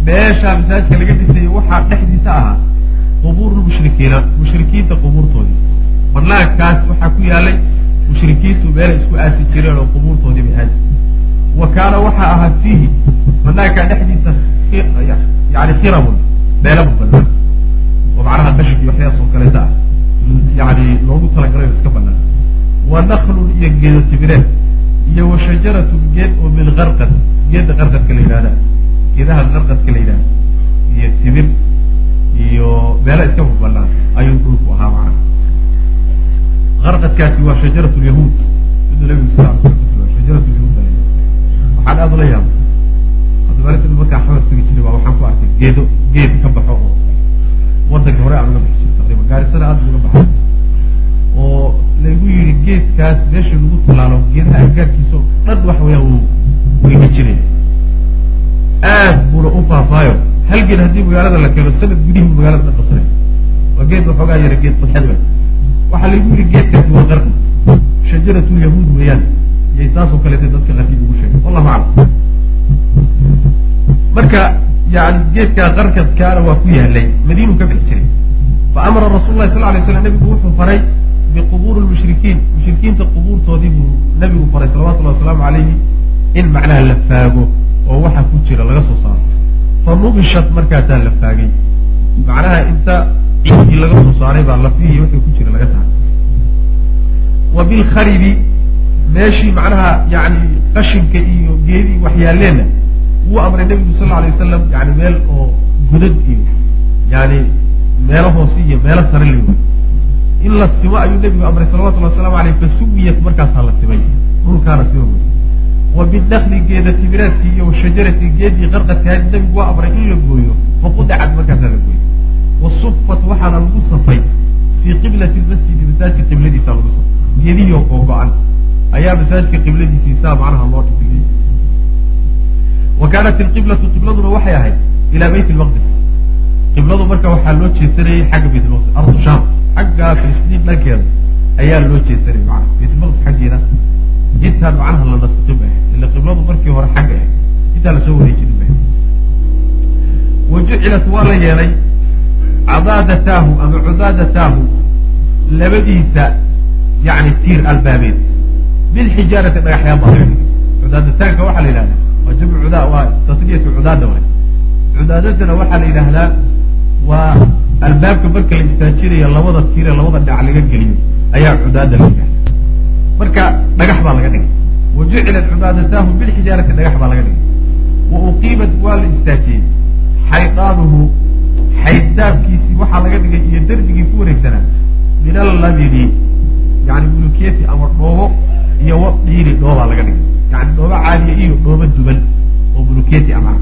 Meeshaa masaajidka laga dhisayo waxaa dhexdiisa ahaa qubuuru lmushrikiina mushrikiinta qubuurtoodii. Banaankaas waxaa ku yaalay mushrikiintu meelay isku aasi jireen oo qubuurtoodii bay aasi. Wa kaana waxaa ahaa fiihi banaankaa dhexdiisa yani khiramun meelaba banaan oo macnaha qashink iyo waxyaas oo kaleeta ah yani loogu talagalay iska banaan. Wa naklun iyo geedo timireed iyo wa shajaratun geed oo min qarqad geedda qarqadka la yidhahda geedaha qarqadka la yidhahda iyo timir iyo meelo iska banaan ayuu dhulku ahaa macnaha qarqadkaasi waa shajarat lyahuud siduu nabigu sal ly slam shajarat lyahuud waxaan aada ula yaaba hadda maalinta markaa xamar tegi jiray baa waxaan ku arkay geedo geed ka baxo oo wadanka hore aan uga bixi jiray taqriban gaarisada aada uga baxay. Oo lagu yidhi geedkaas meesha lagu tallaalo geedaha aggaarkiisa oo dhan waxa weeyaan uu weyga jiraya aad buuna u faafaayo geed haddii magaalada la keeno sanad gudihii magaalada dhan qabsanay waa geed waxoogaa yara geed qodxad we waxaa lagu yidhi geedkaasi waa qarqad shajaratu yahuud weeyaan iyay saasoo kaleeta dadka qafiib ugu sheegay wallahu aclam marka yani geedkaa qarkadkaana waa ku yaalay madiinuu ka bixi jiray fa amara rasul lahi sal lay slam nabigu wuxuu faray biqubuuri lmushrikiin mushrikiinta qubuurtoodii buu nabigu faray salawatullahi wasalaamu calayhi in macnaha la faago oo waxa ku jira laga soo saaro fa markaasaa la faagay. Macnaha inta ciidii laga soo saaray baa lafihii wixii ku jira laga saaray wa bilkharibi meeshii macnaha yani qashinka iyo geedii waxyaaleenna wuu amray nabigu sal alay wasalam yani meel oo gudad iyo yani meelo hoose iyo meelo sare la wey in la simo ayuu nabigu amray salawatullhi waslamu aleyh fasuwiyat markaasaa la simay. Dhulkaana sima wa binakli geeda timireedkii iyo washajarati geedii qarqadkahayd nabigu waa amray in la gooyo faqudicad markaasaa la gooyo. Wasufat waxaana lagu safay fii qiblati lmasjidi masaajidka qibladiisa lagu safay geedihii oo googo-an ayaa masaajidka qibladiisiisaa macnaha loo dhigay. Wa kaanat ilqiblatu qibladuna waxay ahayd ilaa bayt lmaqdis qibladu marka waxaa loo jeesanayay xagga bayt lmaqdis ardu sham xagga filistiin dhankeeda ayaa loo jeesanayay macana bayt lmaqdis xaggeeda intaan macnaha la nasqin ba ahayd ila qibladu markii hore xagga ahayd intaan la soo wareejinin ba wa jucilat waa la yeelay cadaadataahu ama cudaadataahu labadiisa yani tiir albaabeed. Bilxijaarati dhagaxyaan baa laga dhigay cudaadataanka waxaa la yidhahdaa waa jamcu cudaa waa tasniyatu cudaada waay. Cudaadadana waxaa la yidhaahdaa waa albaabka marka la istaajinayo labada tiire labada dhinac laga geliyo ayaa cudaada la jucilat cudaadataahu bilxijaarati dhagax baa laga dhigay wa uqiimat waa la istaajiyey xaydaanuhu xayddaabkiisii waxaa laga dhigay iyo derbigii ku wareegsanaa min allabini yani mulukiyati ama dhoobo iyo wa dhiiri dhoobaa laga dhigay yani dhoobo caaliya iyo dhoobo duban oo mulukiyati ama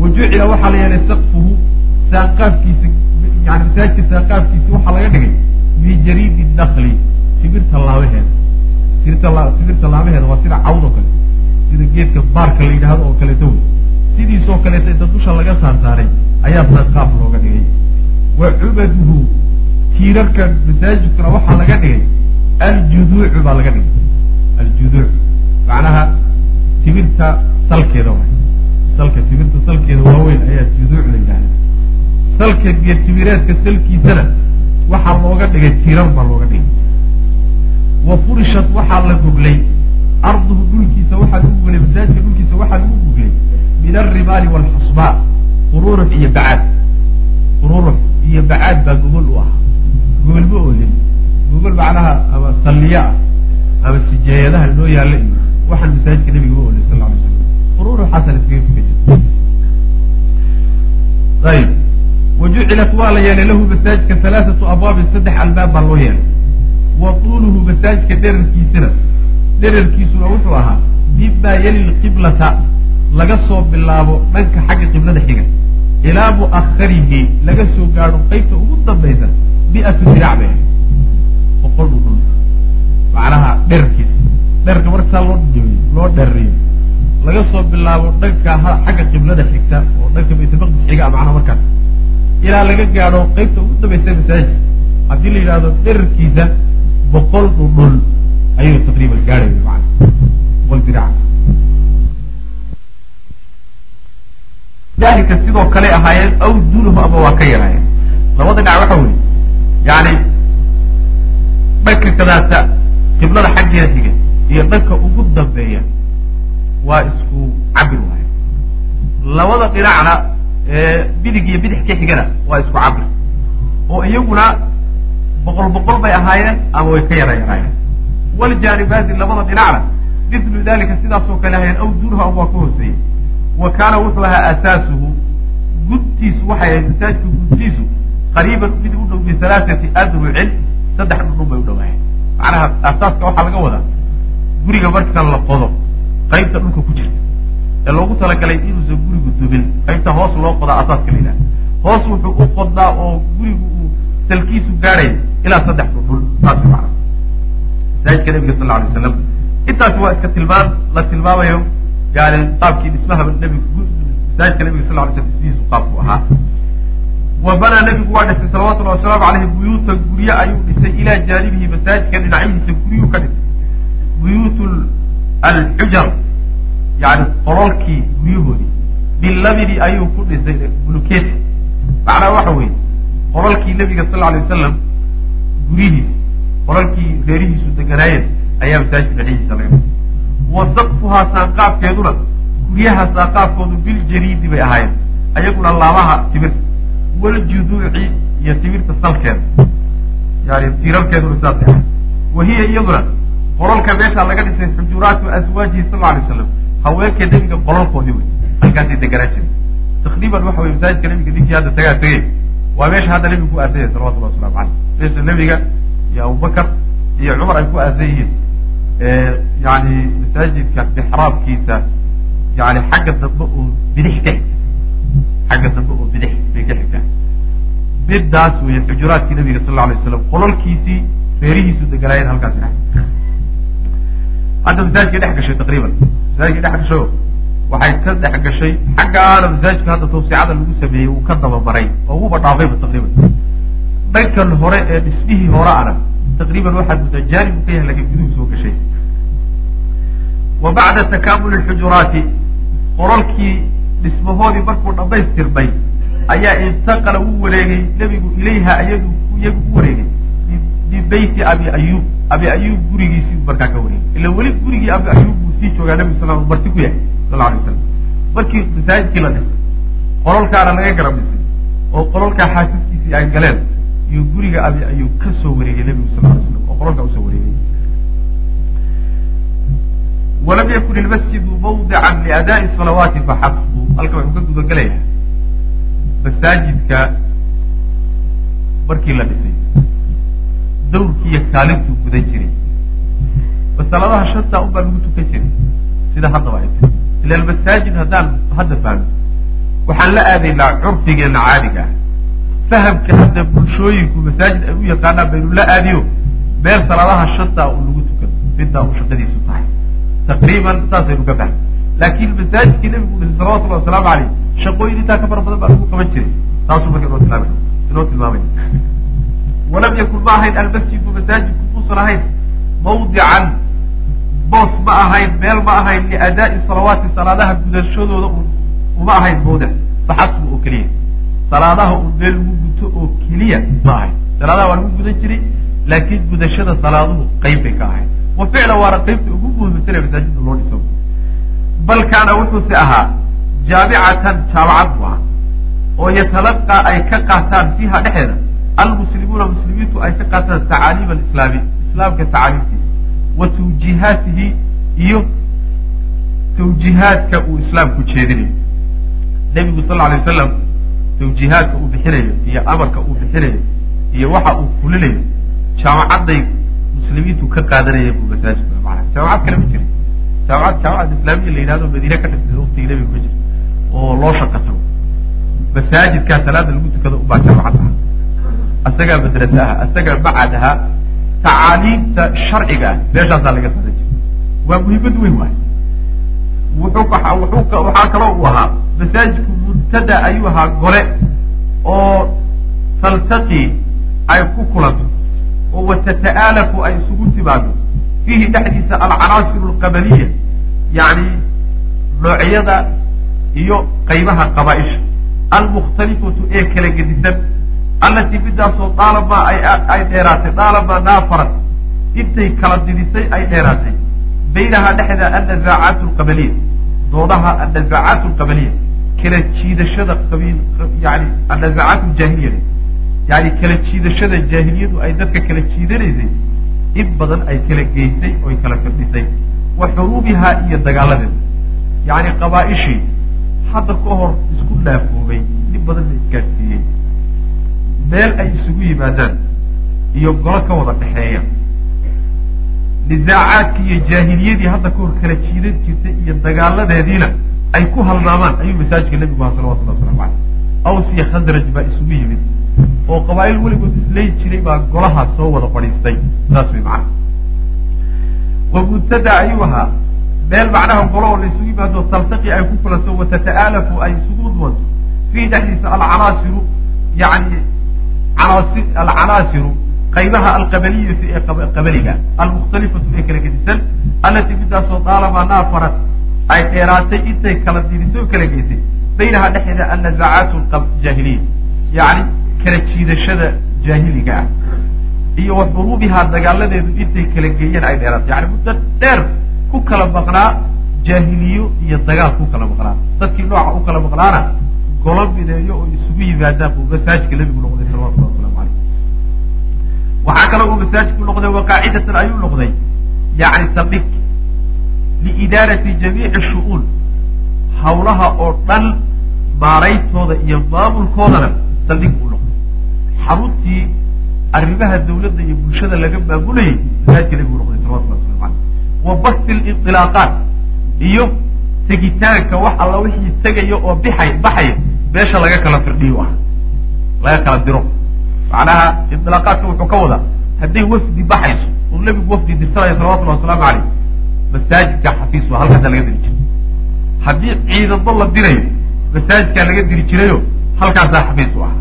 wa jucila waxaa la yeelay sakfuhu saaqaafkiisa yani masaajidka saaqaafkiisi waxaa laga dhigay bijariidi nakli timirta laabaheeda timirta laabaheeda waa sida cawd oo kale sida geedka baarka la yidhaahdo oo kaleeto wey sidiisoo kaleeto inta dusha laga saar saaray ayaa saaqaaf looga dhigay. Wa cubaduhu tiirarka masaajidkuna waxaa laga dhigay aljuduucu baa laga dhigay. Aljuduuc macnaha timirta salkeeda waay salka timirta salkeeda waaweyn ayaa juduuc la yidhahda salka geed timireedka salkiisana waxaa looga dhigay tiirar baa looga dhigay wa furishat waxaa la goglay. Arduhu dhulkiisa waxaa lagu goglay masaajidka dhulkiisa waxaa lagu goglay. Min alrimaali waalxusbaa qururux iyo bacaad. Qururux iyo bacaad baa gogol u ahaa. Gogol ma oolin. Gogol macnaha ama salliya ah ama sijeeyadaha loo yaalla iyo waxaan masaajidka nabiga ma oolin sal la slam qururuxaasaa iskaga fuka jira ayib. Wa jucilat waa la yeelay lahu masaajidka halaathatu abwaabin saddex albaab baa loo yeelay wa tuuluhu masaajidka dherarkiisana. Dherarkiisuna wuxuu ahaa mimaa yali lqiblata laga soo bilaabo dhanka xagga qiblada xiga. Ilaa mu'aharihi laga soo gaadho qeybta ugu dambaysa miatu diraac bay boqol dhudhun macnaha dherarkiisa. Dherarka marka saa loo loo dherariyo laga soo bilaabo dhanka xagga qiblada xigta oo dhanka baytulmaqdis xiga macnaha markaas ilaa laga gaadho qeybta ugu dambaysa masaajid. Haddii la yidhahdo dherarkiisa boqol dhudhun ayuu taqriiban gaadhaya macana walbidca dalika sidoo kale ahaayeen aw dunuhu ama waa ka yaraayeen labada dhinac waxa weye yani dhanka kadaata qiblada xaggeeda xiga iyo dhanka ugu dambeeya waa isku cabir waaye labada dhinacna bidig iyo bidix ka xigana waa isku cabir oo iyaguna boqol boqol bay ahaayeen ama way ka yara yaraayeen waljaanibaadi labada dhinacna mithlu dalika sidaasoo kale ahaayeen aw ama waa ka hooseeyey. Wa kaana wuxuu ahaa asaasuhu gudtiisu waxay ahayd masaajidka gudtiisu qariiban mid u dhow bihalaaثati adrucin saddex dhudhun bay u dhowaayeen macnaha asaaska waxaa laga wadaa guriga marka la qodo qaybta dhulka ku jirta. Ee loogu talagalay inuusan gurigu dubin qaybta hoos loo qodaa asaaska la yidhaha hoos wuxuu u qodnaa oo gurigu salkiisu gaadhay ilaa saddex dhudhun saas macna masaajidka nabiga sal alay waslam intaasi waa iska tilmaan la tilmaamayo yani qaabkii dhismahaba nbigu masaajidka nabiga sal ly slam dhismihiisu qaabku ahaa. Wa banaa nebigu waa dhisay salawatullahi wasalaamu aleyhi buyuutan gurye ayuu dhisay ilaa jaanibihi masaajidka dhinacihiisa guryuu ka dhisay buyuut alxujar yani qololkii guryahoodii. Bilabini ayuu ku dhisay buluketi macnaha waxa weeye qololkii nebiga sal alay wasalam guryihiisa qololkii reerihiisu deganaayeen ayaa masaajidka dhinacihiisa laga wa saqfuhaa saanqaafkeeduna guryaha saanqaafkoodu biljariidi bay ahaayeen ayaguna laamaha timirta waljuduuci iyo timirta salkeeda. Yani tiirarkeeduna sidaasay ahay wa hiya iyaduna qololka meeshaa laga dhisay xujuraatu aswaajihi sal alay slam haweenka nebiga qololkoodii wey halkaasay deganaa jiray takriiban waxa wey masaajidka nebiga ninkii hadda tagaa tegey waa meesha hadda nebigu ku aasan yahay salawatullah waslamu caleyh meesha nebiga iyo abubakar iyo cumar ay ku aasan yihiin. Yani masaajidka bixraabkiisa yani xagga dambe oo bidix ka xigta xagga dambe oo bidix bay ka xigtaa midaas wey xujuraadkii nabiga sal lla alay waslam qololkiisii reerihiisu deganaayeen halkaasi hadda masaajidkay dhex gashay taqriiban. Masaajidkay dhex gashayo waxay ka dhex gashay xaggaana masaajidka hadda tawsicada lagu sameeyey uu ka dabamaray oo uuba dhaafayba taqriiban. Dhankan hore ee dhismihii hore ana taqriiban waxaad muddaa jaanibu ka yahay laakiin guduhu soo gashay. Wa bacda takaamuli xujuraati qorolkii dhismahoodii markuu dhammaystirmay ayaa intaqala u wareegay nebigu ilayha iyadu iyagu u wareegay. Bibeyti abi ayub abi ayub gurigiisii markaa ka wareegay. Ila weli gurigii abi ayub buu sii joogaa nebigu sal marti ku yahay sal alay waslam markii masaajidkii la dhisay qololkaana laga garab dhisay oo qololkaa xaasidkiisii ay galeen iyo guriga abi ayub ka soo wareegay nebigu sal alay slam oo qololkaa u soo wareegay. Walam yakun ilmasjidu mawdican liadaai salawaati faxasbu halka wuxuu ka gudagelaya masaajidka markii la dhisay dawrkiiyo kaalintuu gudan jiray. Masaladaha shanta un baa lagu tukan jiray sida haddaba ay tahay ila almasaajid haddaan hadda fahno waxaan la aadaynaa curfigeena caadiga ah fahamka hadda bulshooyinku masaajid ay u yaqaanaan baynu la aadiyo meel salaadaha shanta un lagu tukan middaa uu shaqadiisu tahay taqriiban saasaynu ka fahmay laakiin masaajidkii nabigu dhisay salawatullahi wasalaamu caleyh shaqooyin intaa ka fara badan baa lagu qaban jiray taasuu marka inoo tilmaamay inoo tilmaamay walam yakun ma ahayn almasjidu masaajidku muusan ahayn mawdican boos ma ahayn meel ma ahayn liadaai salawaati salaadaha gudashadooda uma ahayn mawdic faxasbu oo keliya. Salaadaha un meel lagu guto oo keliya ma ahayn. Salaadaha waa lagu gudan jiray laakiin gudashada salaaduhu qayb bay ka ahayn wa ficlan waana qaybta ugu muhiimsane masaajidda loo dhiso. Bal kaana wuxuuse ahaa jaamicatan jaamacad bu ahaa oo yatalaqaa ay ka qaataan fiiha dhexeeda almuslimuuna muslimiintu ay ka qaataan tacaaliim alislaami islaamka tacaaliimtiisa wa tawjiihaatihi iyo tawjiihaadka uu islaamku jeedinayo nebigu sal alay wasalam tawjiihaadka uu bixinayo iyo amarka uu bixinayo iyo waxa uu fulinayo jaamacadday muslimiintu ka qaadanaya buu masaajidku maana jaamacad kale ma jiri jaamacad jaamacad islaamiya la yidhahdo madiine ka dhigtay waktigii nebigu ma jiro oo loo shaqa masaajidkaa salaada lagu tukado ubaa jaamacad ah asagaa madrase ah asagaa macad ahaa tacaaliimta sharciga. Ah meeshaasaa laga qaadan jira waa muhiimad weyn waay. Wuxuu waxaa kaloo uu ahaa masaajidku muntada ayuu ahaa gole oo taltaqi ay ku kulanto oo watata'aalafu ay isugu timaado. Fiihi dhexdiisa alcanaasiru alqabaliya yacni noocyada iyo qaybaha qabaaisha. Almukhtalifatu ee kala gedisan allatii midaasoo daalamaa ay dheeraatay daalamaa naafarat. Intay kala didisay ay dheeraatay. Baynahaa dhexda annazaacaat alqabaliya doodaha annazaacaat alqabaliya kala jiidashada qabiil yani annazaacaat aljaahiliya yani kala jiidashada jaahiliyadu ay dadka kala jiidanaysay. In badan ay kala geysay oy kala firdhisay wa xuruubihaa iyo dagaaladeeda yani qabaaishii hadda ka hor isku laafoobay in badan la isgaadsiiyey meel ay isugu yimaadaan iyo golo ka wada dhexeeya nisaacaadki iyo jaahiliyadii hadda ka hor kala jiidan jirtay iyo dagaaladeediina ay ku halmaamaan ayuu masaajidka nebigu aha salawatullah waslamu caleyh aws iyo khasraj baa isugu yimid oo qabaa'il weligood isleyi jiray baa golaha soo wada fadhiistay. Saas way macana wa muntada ayuu ahaa. Meel macnaha golo oo la isugu yimaado taltaqi ay ku kulanto watata'aalafu ay isugu udwanto fiihi dhexdiisa alcanaasiru yani alcanaasiru qaybaha alqabaliyati ee qabaliga almukhtalifatu ee kala gedisan allatii midaasoo daalamaa naafarat ay dheeraatay intay kala dirisay oo kala geysay baynaha dhexeeda annazaacaat jaahiliya yani kala jiidashada jaahiliga ah iyo wa dagaaladeedu intay kala geeyeen ay dheeraatay yani muddo dheer ku kala maqnaa jaahiliyo iyo dagaal ku kala maqnaa dadkii nooca u kala maqnaana golo mideeyo oo isugu yimaadaan buu masaajidka nebigu noqday salawatullah waslamu caleyh waxaa kaloo uu masaajidku noqday waqaacidatan ayuu noqday. Yani saldhig liidaarati jamiici shu'uun hawlaha oo dhan maarayntooda iyo maamulkoodana saldhig buu noqday. Xaruntii arrimaha dawladda iyo bulshada laga maamulayay masaajidka nebigu noqday salawatullah waslamu caleyh wa basti lidilaaqaat iyo tegitaanka wax alla wixii tegaya oo bixay baxaya meesha laga kala firdhiyo laga kala diro. Macnaha indilaaqaadka wuxuu ka wadaa hadday wafdi baxayso oo nebigu wafdi dirsanaya salawatullahi wasalaamu caleyh masaajidka xafiis waa halkaasaa laga diri jiray. Haddii ciidamo la dirayo masaajidkaa laga diri jirayo halkaasaa xafiis u ah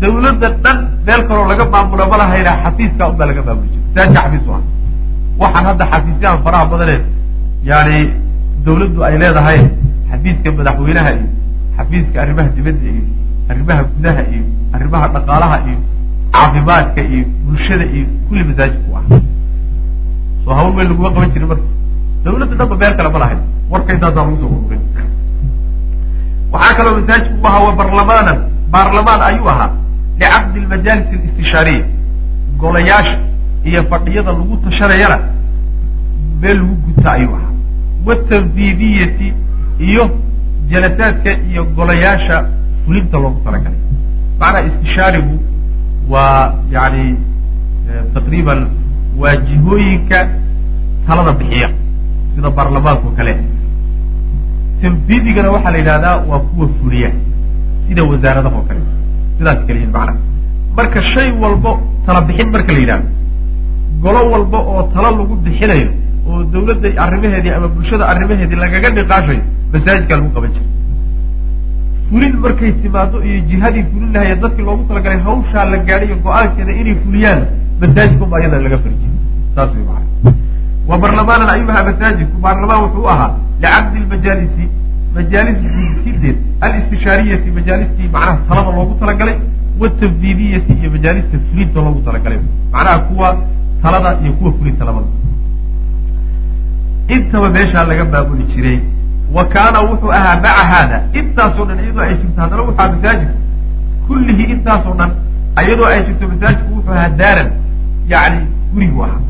dawladda dhan meel kaloo laga maamulo ma lahayna xafiiska unbaa laga maamuli jiray. Masaajidka xafiis u ah waxaan hadda xafiisyahan faraha badanee yani dawladdu ay leedahay xafiiska madaxweynaha iyo xafiiska arrimaha dibadda iyo arrimaha gudaha iyo arrimaha dhaqaalaha iyo caafimaadka iyo bulshada iyo kulli masaajidku ah. Soo hawl weyn laguma qaban jirin marka. Dawladda dhanba meel kale ma lahayn. Warka intaasaa lagu soo ururin waxaa kaloo masaajidku u ahaa barlamaanan baarlamaan ayuu ahaa licaqdi lmajaalis alistishaariya golayaasha iyo fadhiyada lagu tashanayana meel lagu guta ayuu ahaa. Watanfiidiyati iyo jalasaadka iyo golayaasha fulinta loogu talagalay. Macnaa istishaarigu waa yani taqriiban waa jihooyinka talada bixiya sida baarlamaanka o kale. Tanfiidigana waxaa la yidhahdaa waa kuwa fuliya sida wasaaradaha oo kale sidaas kala yihiin macnaha marka shay walbo tala marka la yidhahdo golo walba oo talo lagu bixinayo oo dawladda arrimaheedii ama bulshada arrimaheedii lagaga niqaashayo masaajidkaa lagu qaban jiray. Fulin markay timaado iyo jihadii fulin lahaya dadkii loogu talagalay hawshaa la gaadhay go'aankeeda inay fuliyaan masaajidka unbaa iyada laga fari jiray. Saas way macana wa barlamaanan ayuu ahaa masaajidku baarlamaan wuxuu ahaa licaqdi lmajaalisi majaalis gudkideed alistishaariyati majaalistii macnaha talada loogu talagalay watanfiidiyati iyo majaalista fulinta loogu talagalay. Macnaha kuwa talada iyo kuwa fulinta labada intaba meeshaa laga maamuli jiray. Wa kaana wuxuu ahaa maca haada intaasoo dhan iyadoo ay jirto haddana wuxaa masaajidku kullihii intaasoo dhan iyadoo ay jirto masaajidku wuxuu ahaa daaran yani gurigu ahaa.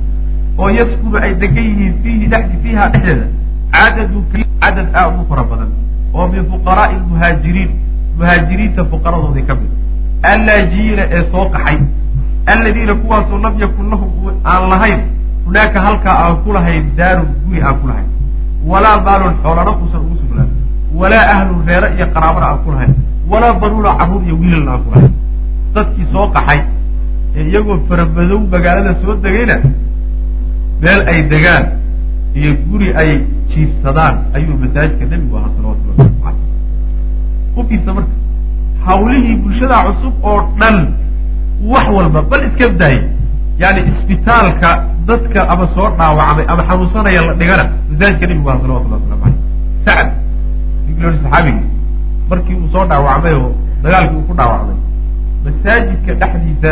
Oo yaskunu ay degan yihiin fiihi dhexdi fiiha dhexdeeda. Cadadun cadad aad u fara badan. Oo min fuqaraai lmuhaajiriin muhaajiriinta fuqaradoodii ka mid. Allaajiina ee soo qaxay alladiina kuwaasoo lam yakun lahum aan lahayn hunaaka halkaa aan ku lahayn daarun guri aan ku lahayn walaa maalun xoolana uusan ugu sugnaan walaa ahlun reere iyo qaraabana aan ku lahayn walaa banuuna carruur iyo wiilalna aan ku lahayn dadkii soo qaxay ee iyagoo farabadow magaalada soo degayna meel ay degaan iyo guri ay jiifsadaan ayuu masaajidka nebigu ahaa salawatullah waslamu caleyh u fiirsa marka hawlihii bulshada cusub oo dhan wax walba bal iska daayay yani isbitaalka dadka ama soo dhaawacmay ama xanuunsanaya la dhigana masaajidka nebigu aha salawatullah waslamu aleyh sacad igloori saxaabigii markii uu soo dhaawacmay oo dagaalkii uu ku dhaawacmay masaajidka dhexdiisa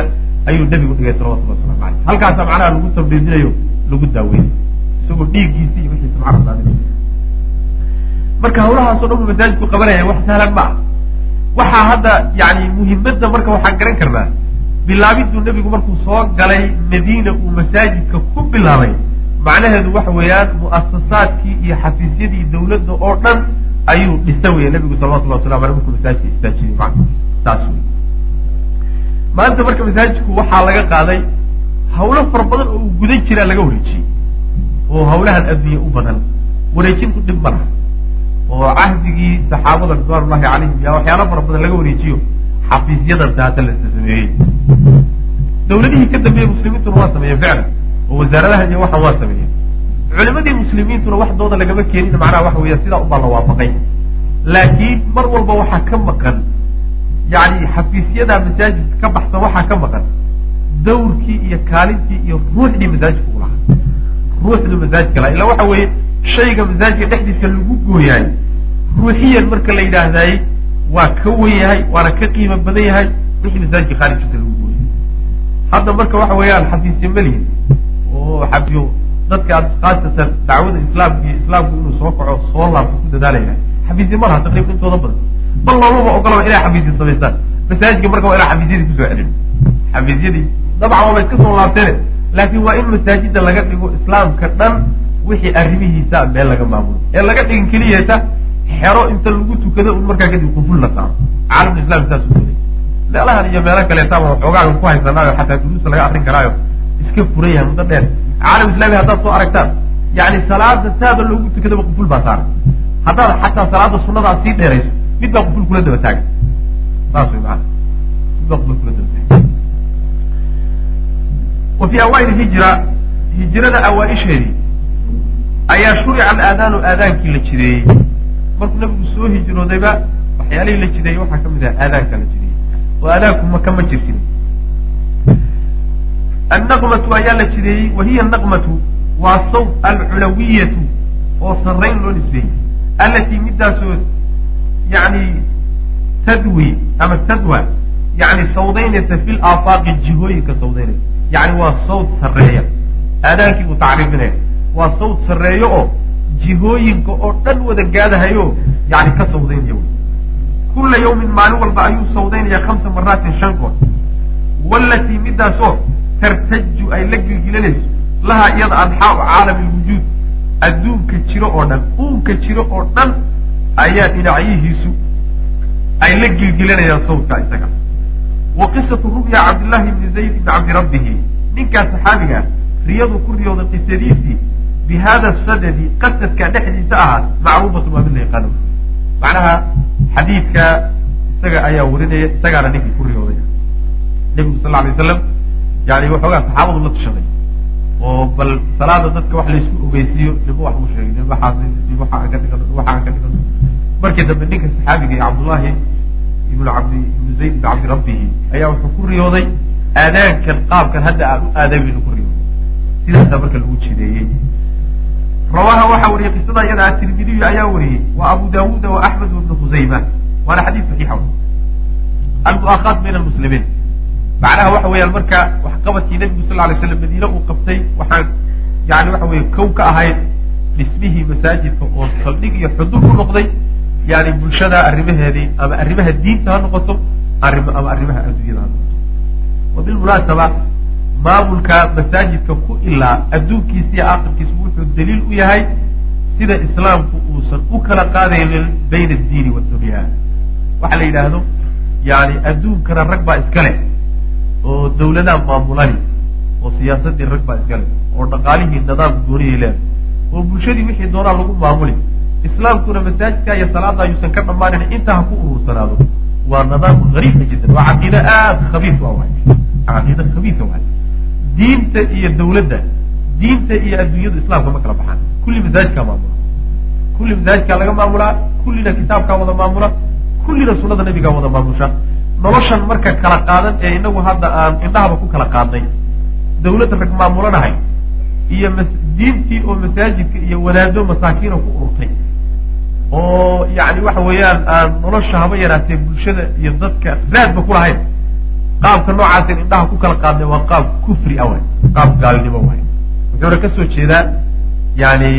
ayuu nebigu dhigay salawatullah waslamu aleyh halkaasa macnaha lagu tamriidinayo lagu daaweynay isagoo dhiiggiisi iyo wixiisa macna daadinay marka hawlahaasoo dhan buu masaajidku qabanaya wax sahlan ma ah waxaa hadda yani muhimadda marka waxaan garan karnaa bilaabiduu nebigu markuu soo galay madiina uu masaajidka ku bilaabay. Macnaheedu waxa weeyaan mu'asasaadkii iyo xafiisyadii dawladda oo dhan ayuu dhisa weya nebigu salawatullah waslamu aleh markuu masaajidka istaajiyey. Man saas wey maanta marka masaajidku waxaa laga qaaday hawlo fara badan oo uu gudan jiraa laga wareejiyey oo hawlahan addunya u badan. Wareejintu dhib ma oo cahdigii saxaabada ridwaanullahi calayhim yaa waxyaalo fara badan laga wareejiyo xafiisyadan taata la sameeyey. Dawladihii ka dambeeyey muslimiintuna waa sameeyeen ficlan oo wasaaradaha iyo waxan waa sameeyeen. Culimadii muslimiintuna waxdooda lagama keenin macnaha waxa weya sidaa ubaa la waafaqay. Laakiin mar walba waxaa ka maqan yani xafiisyada masaajidka ka baxsan waxaa ka maqan dawrkii iyo kaalintii iyo ruuxdii masaajidka u lahaa. Ruuxdu masaajidka laha illa waxa weeye shayga masaajidka dhexdiisa lagu gooyaay ruuxiyan marka la yidhaahdaayey waa ka wen yahay waana ka qiimo badan yahay wixii masaajidka khaarijkiisa lagu gooyay. Hadda marka waxa weeyaan xafiisya melihin oo xafiyo dadka khaasatan dacwada islaamka iyo islaamku inuu soo kaco soo laabto ku dadaalaya. Xafiisya ma laha taqriiban intooda badan. Bal loomaba ogolaba inay xafiisya samaystaan masaajidka marka waa inaa xafiisyadii ku soo celin. Xafiisyadii dabcan waaba iska soo laabteene laakiin waa in masaajida laga dhigo islaamka dhan wixii arrimihiisa meel laga maamulo. Ee laga dhigin keliyeeta xero inta lagu tukado un markaa kadib quful la saaro caalamul islam saas u waday meelahan iyo meelo kaleetaaba waxoogaaga ku haysanaayo xataa duruusta laga akrin karaayo iska furan yahay muddo dheer. Caalam islami haddaad soo aragtaan yani salaada saaba loogu tukadaba quful baa saaran haddaad xataa salaada sunada aad sii dheerayso mid baa quful kula daba taagan saas way maana mid baa quful kula daba taagan wa awaail hijra hijrada awaa-isheedii ayaa shurica alaadaanu aadaankii la jideeyey markuu nabigu soo hijroodayba waxyaalihii la jideeyey waxaa ka mid ah aadaanka la jideeyey oo aadaanku maka ma jirtin. Annaqmatu ayaa la jideeyey wa hiya naqmatu waa sawt alculawiyatu oo sarrayn loo nisbeeyey. Allatii midaasoo yani tadwi ama tadwa yani sawdaynaysa fi laafaaqi jihooyinka sawdaynaysa. Yani waa sawt sarreeya. Aadaankii buu tacriifinaya waa sawt sarreeyo oo jihooyinka oo dhan wada gaadahayo yani ka sawdaynaya wy kulla yawmin maalin walba ayuu sawdaynaya khamsa maraatin shan goor. Walatii midaasoo tartaju ay la gilgilanayso lahaa iyada adxaau caalami lwujuud adduunka jiro oo dhan uunka jiro oo dhan ayaa dhinacyihiisu ay la gilgilanayaan sawdka isaga. Wa qisatu ru'ya cabdillahi bni zayd ibni cabdi rabbihi. Ninkaas saxaabiga riyadu ku riyooday qisadiisii bi hada sadadi qasadka dhexdiisa ahaa macruufatu waa mid la yaqaano macnaha xadiidka isaga ayaa warinaya isagaana ninkii ku riyooday nebigu sal alay waslam yani waxoogaa saxaabadu la tashaday oo bal salaada dadka wax laysku ogeysiiyo nima wax u sheegay aan ka dhigano markii dambe ninka saxaabiga ee cabdullahi ibnu cabdi ibnu zayd ibni cabdi rabbihi ayaa wuxuu ku riyooday aadaankan qaabkan hadda aan u aadamaynu ku riyooday sidaasaa marka lagu jideeyey rawaha waxaa wariyey qisada iyada atirmidiyu ayaa wariyey wa abu daawuuda wa axmed ibnu khusayma waana xadiid saxiixa almu'akhaat bayna almuslimiin macnaha waxa weeyaan marka waxqabadkii nebigu sal lay slam madiine uu qabtay waxaan yani waxa weye kow ka ahayd dhismihii masaajidka oo saldhig iyo xudur u noqday. Yani bulshada arrimaheedii ama arrimaha diinta ha noqoto ama arrimaha adduunyada ha noqoto. Wa maamulka masaajidka ku ilaa adduunkiisa iyo aakhirkiisa wuxuu daliil u yahay sida islaamku uusan u kala qaadaynin bayna addiini waaddunya waxa la yidhaahdo yani adduunkana rag baa iska leh oo dawladaha maamulani oo siyaasadii rag baa iska leh oo dhaqaalihii nidaam gooniyay leedahay oo bulshadii wixii doonaa lagu maamuli. Islaamkuna masaajidka iyo salaada ayuusan ka dhammaanin intaa ha ku urursanaado. Waa nidaamun gariiba jiddan waa caqiide aada khabiis a waay caqiide khabiisa waay diinta iyo dawladda diinta iyo adduunyadu islaamka ma kala baxaan. Kulli masaajidkaa maamula. Kulli masaajidkaa laga maamulaa kullina kitaabkaa wada maamula kullina sunada nabigaa wada maamusha. Noloshan marka kala qaadan ee inagu hadda aan indhahaba ku kala qaadnay dawladda rag maamulanahay iyo diintii oo masaajidka iyo wadaado masaakiina ku ururtay oo yani waxa weeyaan aan nolosha haba yaraatee bulshada iyo dadka raadba ku lahayn qaabka noocaaseen indhaha ku kala qaadnay waa qaab kufri ah waay qaab gaalnimo waay. Wuxuuna ka soo jeedaa yani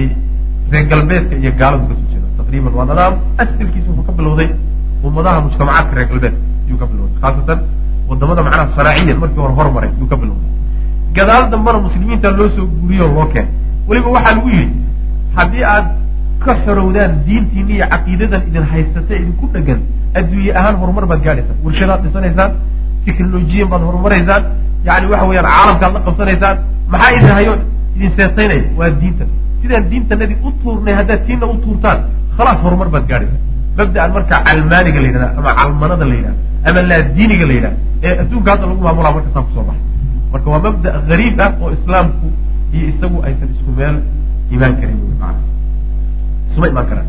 reer galbeedka iyo gaaladu ka soo jeeda taqriiban waa nidaam asalkiisa wuxuu ka bilowday ummadaha mujtamacaadka reer galbeedka ayuu ka bilowday. Khaasatan waddamada macnaha sanaaciyan markii hore hormaray ayuu ka bilowday. Gadaal dambana muslimiinta loo soo guuriyo oo loo keenay. Weliba waxaa lagu yidhi haddii aad ka xorowdaan diintiina iyo caqiidadan idin haysata idinku dhegan adduunye ahaan horumar baad gaadhaysaan warshadaad dhisanaysaan technolojiyan baad horumaraysaan yani waxa weeyaan caalamkaad la qabsanaysaan. Maxaa idin hayo idin seetaynaya waa diinta. Sidaan diintanadii u tuurnay haddaad tiinna u tuurtaan khalaas horumar baad gaadhaysaan mabda'an marka calmaaniga la yidhahda ama calmanada la yidhahda ama laadiiniga la yidhahda ee adduunka hadda lagu maamulaa marka saa ku soo baxay. Marka waa mabda gariib ah oo islaamku iyo isagu aysan isku meel imaan karin isuma imaan karaan.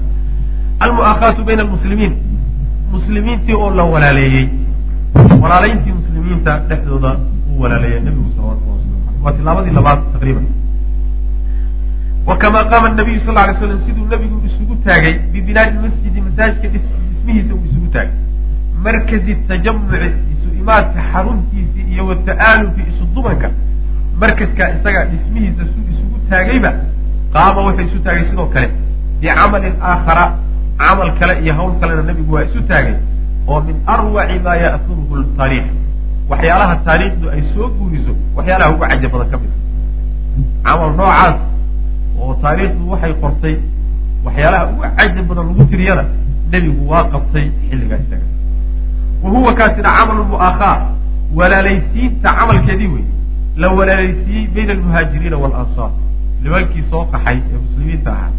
Almu'aakhaatu bayna almuslimiin. Muslimiintii oo la walaaleeyey walaalayntii muslimiinta dhexdooda uu walaaleeyay nabigu salawatullah waslamu aleyh waa tilaabadii labaad taqriiban. Wa kamaa qaama nabiyu sal lay slam siduu nabigu isugu taagay bibinaai masjidi masaajidka dhismihiisa uu isugu taagay. Markazi tajamuci isu imaadka xaruntiisii iyo wata'aalufi isu dumanka markaskaa isagaa dhismihiisa su isugu taagayba qaama wuxuu isu taagay sidoo kale bicamalin aakhara camal kale iyo hawl kalena nabigu waa isu taagay oo min arwaci maa ya'huruhu taariikh waxyaalaha taariikhdu ay soo guuriso waxyaalaha ugu caja badan ka mid a camal noocaas oo taariikhdu waxay qortay waxyaalaha ugu caja badan lagu tiriyana nebigu waa qabtay xilligaa isaga wa huwa kaasina camalu mu'aakhaa walaalaysiinta camalkeedii wey la walaalaysiiyey bayna almuhaajiriina waalansaar nimankii soo qaxay ee muslimiinta ahaa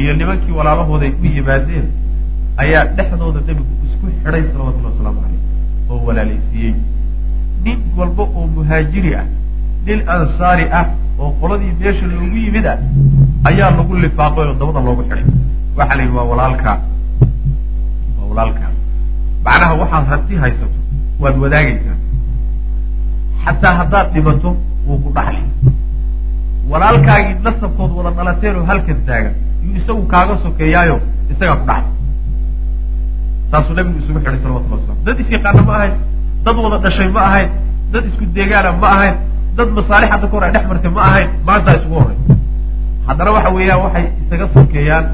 iyo nimankii walaalahooday u yimaadeen ayaa dhexdooda nebigu isku xidhay salawatullhi wasalaamu caleyh oo walaalaysiiyey nin walba oo muhaajiri ah nin ansaari ah oo qoladii meesha loogu yimid ah ayaa lagu lifaaqay oo dabada loogu xidhay waxaa la yidhi waa walaalkaa waa walaalkaa macnaha waxaad hanti haysato waad wadaagaysaa. Xataa haddaad dhimato wuu ku dhaxli. Walaalkaagii nasabkood wada dhalateen oo halkan taagan yuu isagu kaaga sokeeyaayo isagaa ku dhaxlay saasuu nabigu isugu xidhay salawatullah waslam dad isyaqaana ma ahayn dad wada dhashay ma ahayn dad isku deegaana ma ahayn dad masaalix hadda ka hor ay dhex martay ma ahayn maantaa isugu horraysa haddana waxa weeyaan waxay isaga sokeeyaan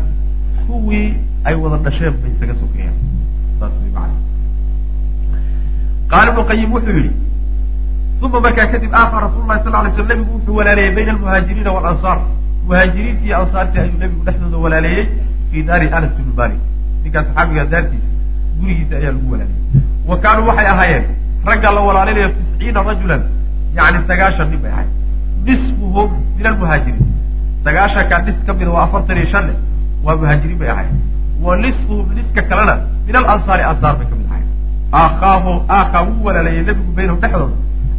kuwii ay wada dhasheen bay isaga sokeeyaan saas way macana qaala ibnu qayim wuxuu yidhi uma markaa kadib aafa rasul lahi sal lay slam nabigu wuxuu walaaleeyey bayna almuhaajiriina waalansaar muhaajiriinta iyo ansaartii ayuu nabigu dhexdooda walaaleeyey fii daari anas ibni malik ninkaa saxaabiga daartiisa gurigiisa ayaa lagu walaaliyey wa kaanuu waxay ahaayeen ragga la walaalinayo tisciina rajulan yani sagaashan nin bay ahayd nisfuhum min almuhaajiriin sagaashankaa nis ka mida waa afartan iyo shan waa muhaajiriin bay ahayd wa nisfuhum niska kalena min alansaari ansaar bay ka mid ahayd aakaahu aakhaa wuu walaaleeyey nebigu baynahum dhexdooda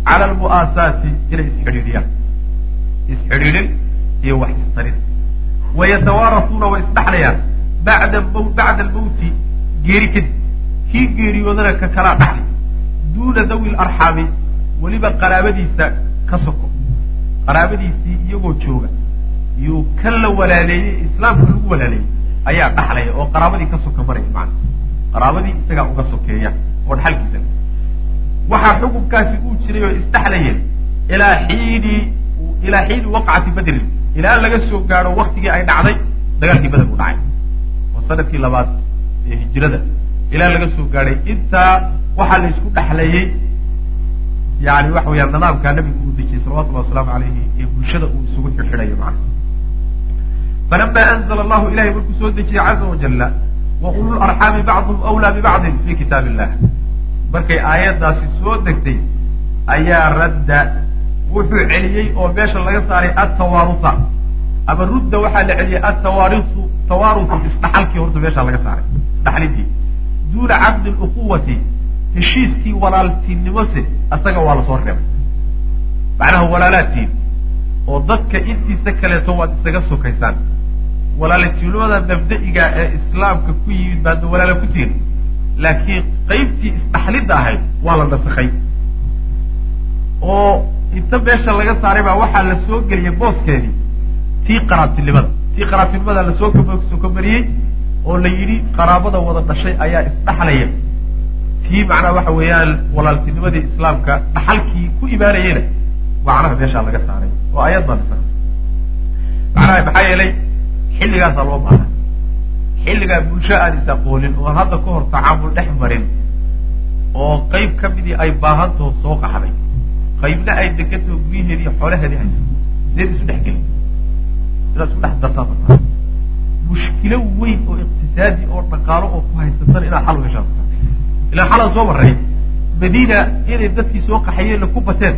cala almu'aasaati inay isxidhiidhiyaan. Isxidhiidhin iyo wax istarin. Wayatawaarasuuna way isdhaxlayaan. Bada bacda almawti geeri kadib kii geeriyoodana ka kalaa dhaxli duuna dawi larxaami weliba qaraabadiisa ka soko. Qaraabadiisii iyagoo jooga yuu kan la walaaleeyey islaamka lagu walaaleeyey ayaa dhaxlaya oo qaraabadii ka soka maraya macana qaraabadii isagaa uga sokeeya oo dhaxalkiisa. Waxaa xukunkaasi uu jiray oo isdhaxlayeen ilaa xiini ilaa xiini waqcati badrin. Ilaa laga soo gaadho waktigii ay dhacday dagaalkii bader uu dhacay. Oo sannadkii labaad ee hijrada ilaa laga soo gaadhay intaa waxaa la isku dhexleeyey yani waxa weyaan nidaamkaa nabigu uu dejiyey salawatullahi wasalaamu alayhi ee bulshada uu isugu xirxidhayo macana falama anzla allahu ilahay markuu soo dejiyey caza wajala wa ulu larxaami bacduhum awlaa bibacdin fi kitaab illah markay aayaddaasi soo degtay ayaa radda wuxuu celiyey oo meesha laga saaray attawaarusa ama rudda waxaa la celiyey atawaarisu tawaarusu isdhaxalkii horta meeshaa laga saaray isdhaxlintii duuna caqdi luquwati heshiiskii walaaltiinnimose asaga waa la soo reebay. Macnaha walaalaadtiin oo dadka intiisa kaleeto waad isaga sokaysaan walaalatiinimada mabda'iga ee islaamka ku yimid baadna walaala ku tihin laakiin qaybtii isdhaxlidda ahayd waa la nasakhay. Oo inta meesha laga saaray baa waxaa la soo geliyay booskeedii tii qaraabtinimada. Tii qaraabtinimada la soo soo kamariyey oo la yidhi qaraabada wada dhashay ayaa isdhaxlaya. Tii macnaha waxa weeyaan walaaltinimadii islaamka dhaxalkii ku imaanayena macnaha meeshaa laga saaray oo ayad baa lisa macnaha maxaa yeelay xilligaasaa loo baaha xilligaa bulsho aan is aqoonin oo hadda ka hor tacaamul dhex marin oo qayb ka midii ay baahantao soo qaxday. Qaybna ay degantaho guryaheedi iyo xoolaheedii hayso seed isu dhex gelin. Inaad isku dhex dartaa mushkilo weyn oo iqtisaadi oo dhaqaalo oo ku haysatan inaad xal heshaa ilaa xalaan soo maray madiina inay dadkii soo qaxayeenna ku bateen.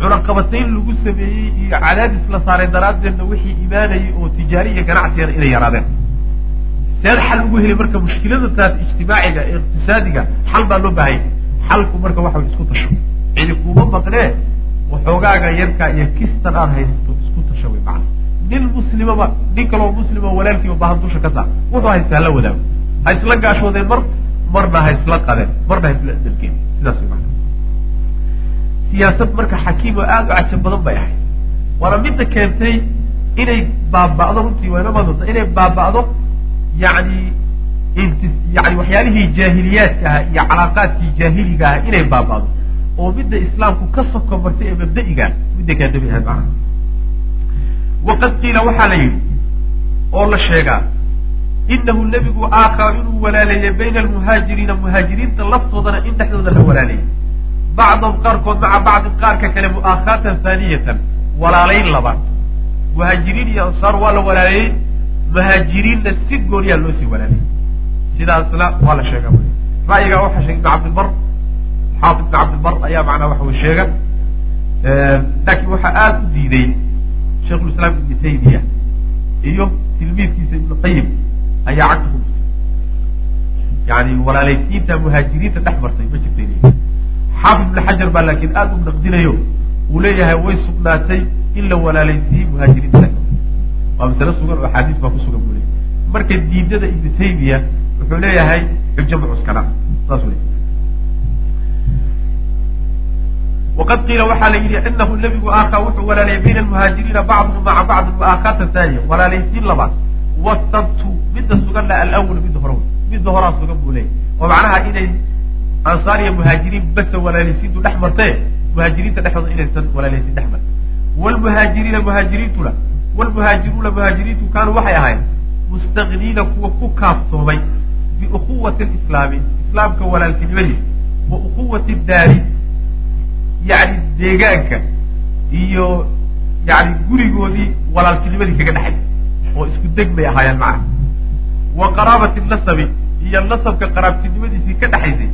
Cunaqabatayn lagu sameeyey iyo cadaadis la saaray daraaddeedna wixii imaanayay oo tijaari iyo ganacsiyana inay yaraadeen. Seed xal ugu heli marka mushkilada taas ijtimaaciga ee iqtisaadiga xal baa loo baahanya xalku marka waxa isku tasho. Cidi kuuma maqnee waxoogaaga yarkaa iyo kistan aad haysato isku tasho way macna nin muslimaba nin kaloo muslima walaalkiiba baahan dusha ka saar. Wuxuu haystaa la wadaago. Ha isla gaashoodeen mar marna ha isla qadeen marna ha isla dalkeen sidaas macna siyaasad marka xakiim oo aada u cajab badan bay ahayd. Waana midda keentay inay baaba'do runtii waa inama doonta inay baaba'do yani inti yani waxyaalihii jaahiliyaadka ahaa iyo calaaqaadkii jaahiliga aha inay baaba'do. Oo midda islaamku ka soko martay ee mabda'iga midda keentay ahayd macnaha waqad qiila waxaa la yidhi oo la sheegaa inahu nebigu aakaa inuu walaaleeyey bayna almuhaajiriina muhaajiriinta laftoodana in dhexdooda la walaaleeyey bacdahum qaarkood maca bacdin qaarka kale mu'aakhaatan haaniyatan walaalayn labaad muhaajiriin iyo ansaar waa la walaaleeyey muhaajiriinna si gooniyaa loo sii walaaleyey sidaasna waa la sheega wy ra'yigaa waxaa sheegay ibn cabdilbar xaafid ibn cabdilbar ayaa macnaa waxa way sheega laakiin waxaa aada u diiday sheikhulislaam ibni taymiya iyo tilmiidkiisa ibnu qayim ayaa cagta ku dhurtay yani walaalaysiinta muhaajiriinta dhex martay ma jirtay xaafid ibn xajar baa laakiin aada u naqdinayo. Uu leeyahay way sugnaatay in la walaalaysiiyey muhaajiriinta waa masale sugan oo axaadiis baa ku sugan buu leeyahy marka diidada ibnu taymiya wuxuu leeyahay xujo mucuskana saasuu leeyahy waqad qiila waxaa la yidhi inahu nebigu aakaa wuxuu walaalayay bayna almuhaajiriina bacduhum maca bacdin mu'aakaata haaniya walaalaysiin labaad watabtu midda sugan la midda hore midda horaa sugan buu leeyahy oo macnaha inay ansaar iyo muhaajiriin basa walaalaysiintu dhex martee muhaajiriinta dhexdooda inaysan walaalaysiin dhex martin wlmuhaajiriina muhaajiriintuna wlmuhaajiruuna muhaajiriintu kaanuu waxay ahayn mustagniina kuwa ku kaaftoomay biuquwati lislaami islaamka walaaltinimadiisa wa uquwati daari yani deegaanka iyo yani gurigoodii walaaltinimadii kaga dhexaysa oo isku deg bay ahaayeen macna. Wa qaraabati nasabi iyo nasabka qaraabtinimadiisii ka dhexaysay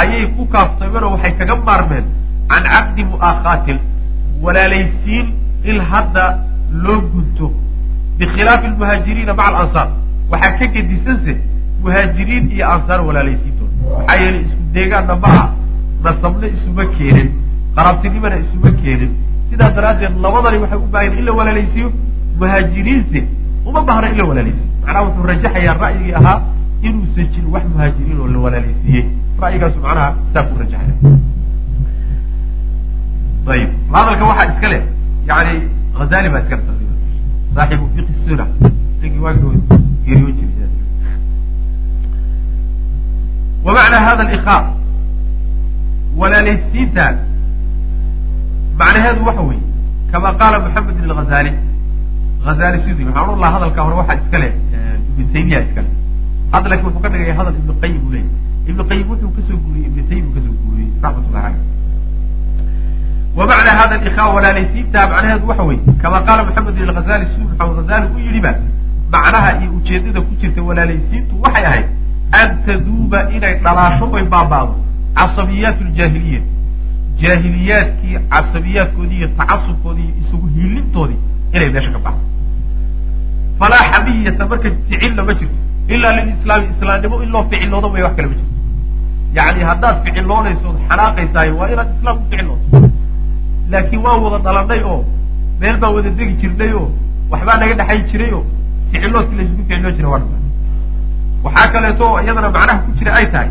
ayay ku kaaftoomeen oo waxay kaga maarmeen can caqdi mu'aakaatin walaalaysiin il hadda loo gunto. Bikhilaafi lmuhaajiriina maca alansaar waxaa ka gedisanse muhaajiriin iyo ansaar walaalaysiintooda maxaa yeelay isku deegaanna ma ah nasabna isuma keenin qaraabtinimana isuma keenin. Sidaa daraaddeed labadani waxay u baahayen in la walaalaysiiyo muhaajiriinse uma baahna in la walaalaysiiyo macnaha wuxuu rajaxayaa ra'yigii ahaa inuusan jirin wax muhaajiriin oo la walaalaysiiyey ra'yigaasu macnaha saa ku rajaxaya. Ayib. Hadalka waxaa iska leh. Yani hazali baa iska leh saaxibu fiqi suna ninkii waagii geeriyoon jiray wamacna hada liqaar walaalaysiintaan macnaheedu waxa weeye kama qaala maxamed ibn hazali sidii waxaan odhan lahaa hadalka hore waxaa iska leh ibnu taymiya iska leh. Hadda wuxuu ka dhigaya hadal ibnu qayim uu leeyay ibnu qayim wuxuu ka soo guuriyey ibnu taymi ka soo guuriyey raxmatullahi caleyh wamacna hada liqaa walaalaysiintaa macnaheedu waxa weeye kama qaala maxamed ibn hazali siduu maxamed hazali u yidhiba macnaha iyo ujeedada ku jirta walaalaysiintu waxay ahayd an taduuba inay dhalaasho oy baaba'do casabiyaat ljaahiliya jaahiliyaadkii casabiyaadkoodii iyo tacasubkoodii iyo isugu hiilintoodii inay meesha ka baxdo. Falaa xamiyata marka ficilna ma jirto. Ilaa lilislaami islaamnimo in loo ficiloodo may wax kale ma jirto. Yani haddaad ficiloonayso od xanaaqaysaayo waa inaad islaam u ficilooto laakiin waan wada dhalanay oo meel baan wada degi jirnay oo waxbaa naga dhexayn jiray oo ficiloodkii laysugu ficiloo jira waa dha waxaa kaleeto oo iyadana macnaha ku jira ay tahay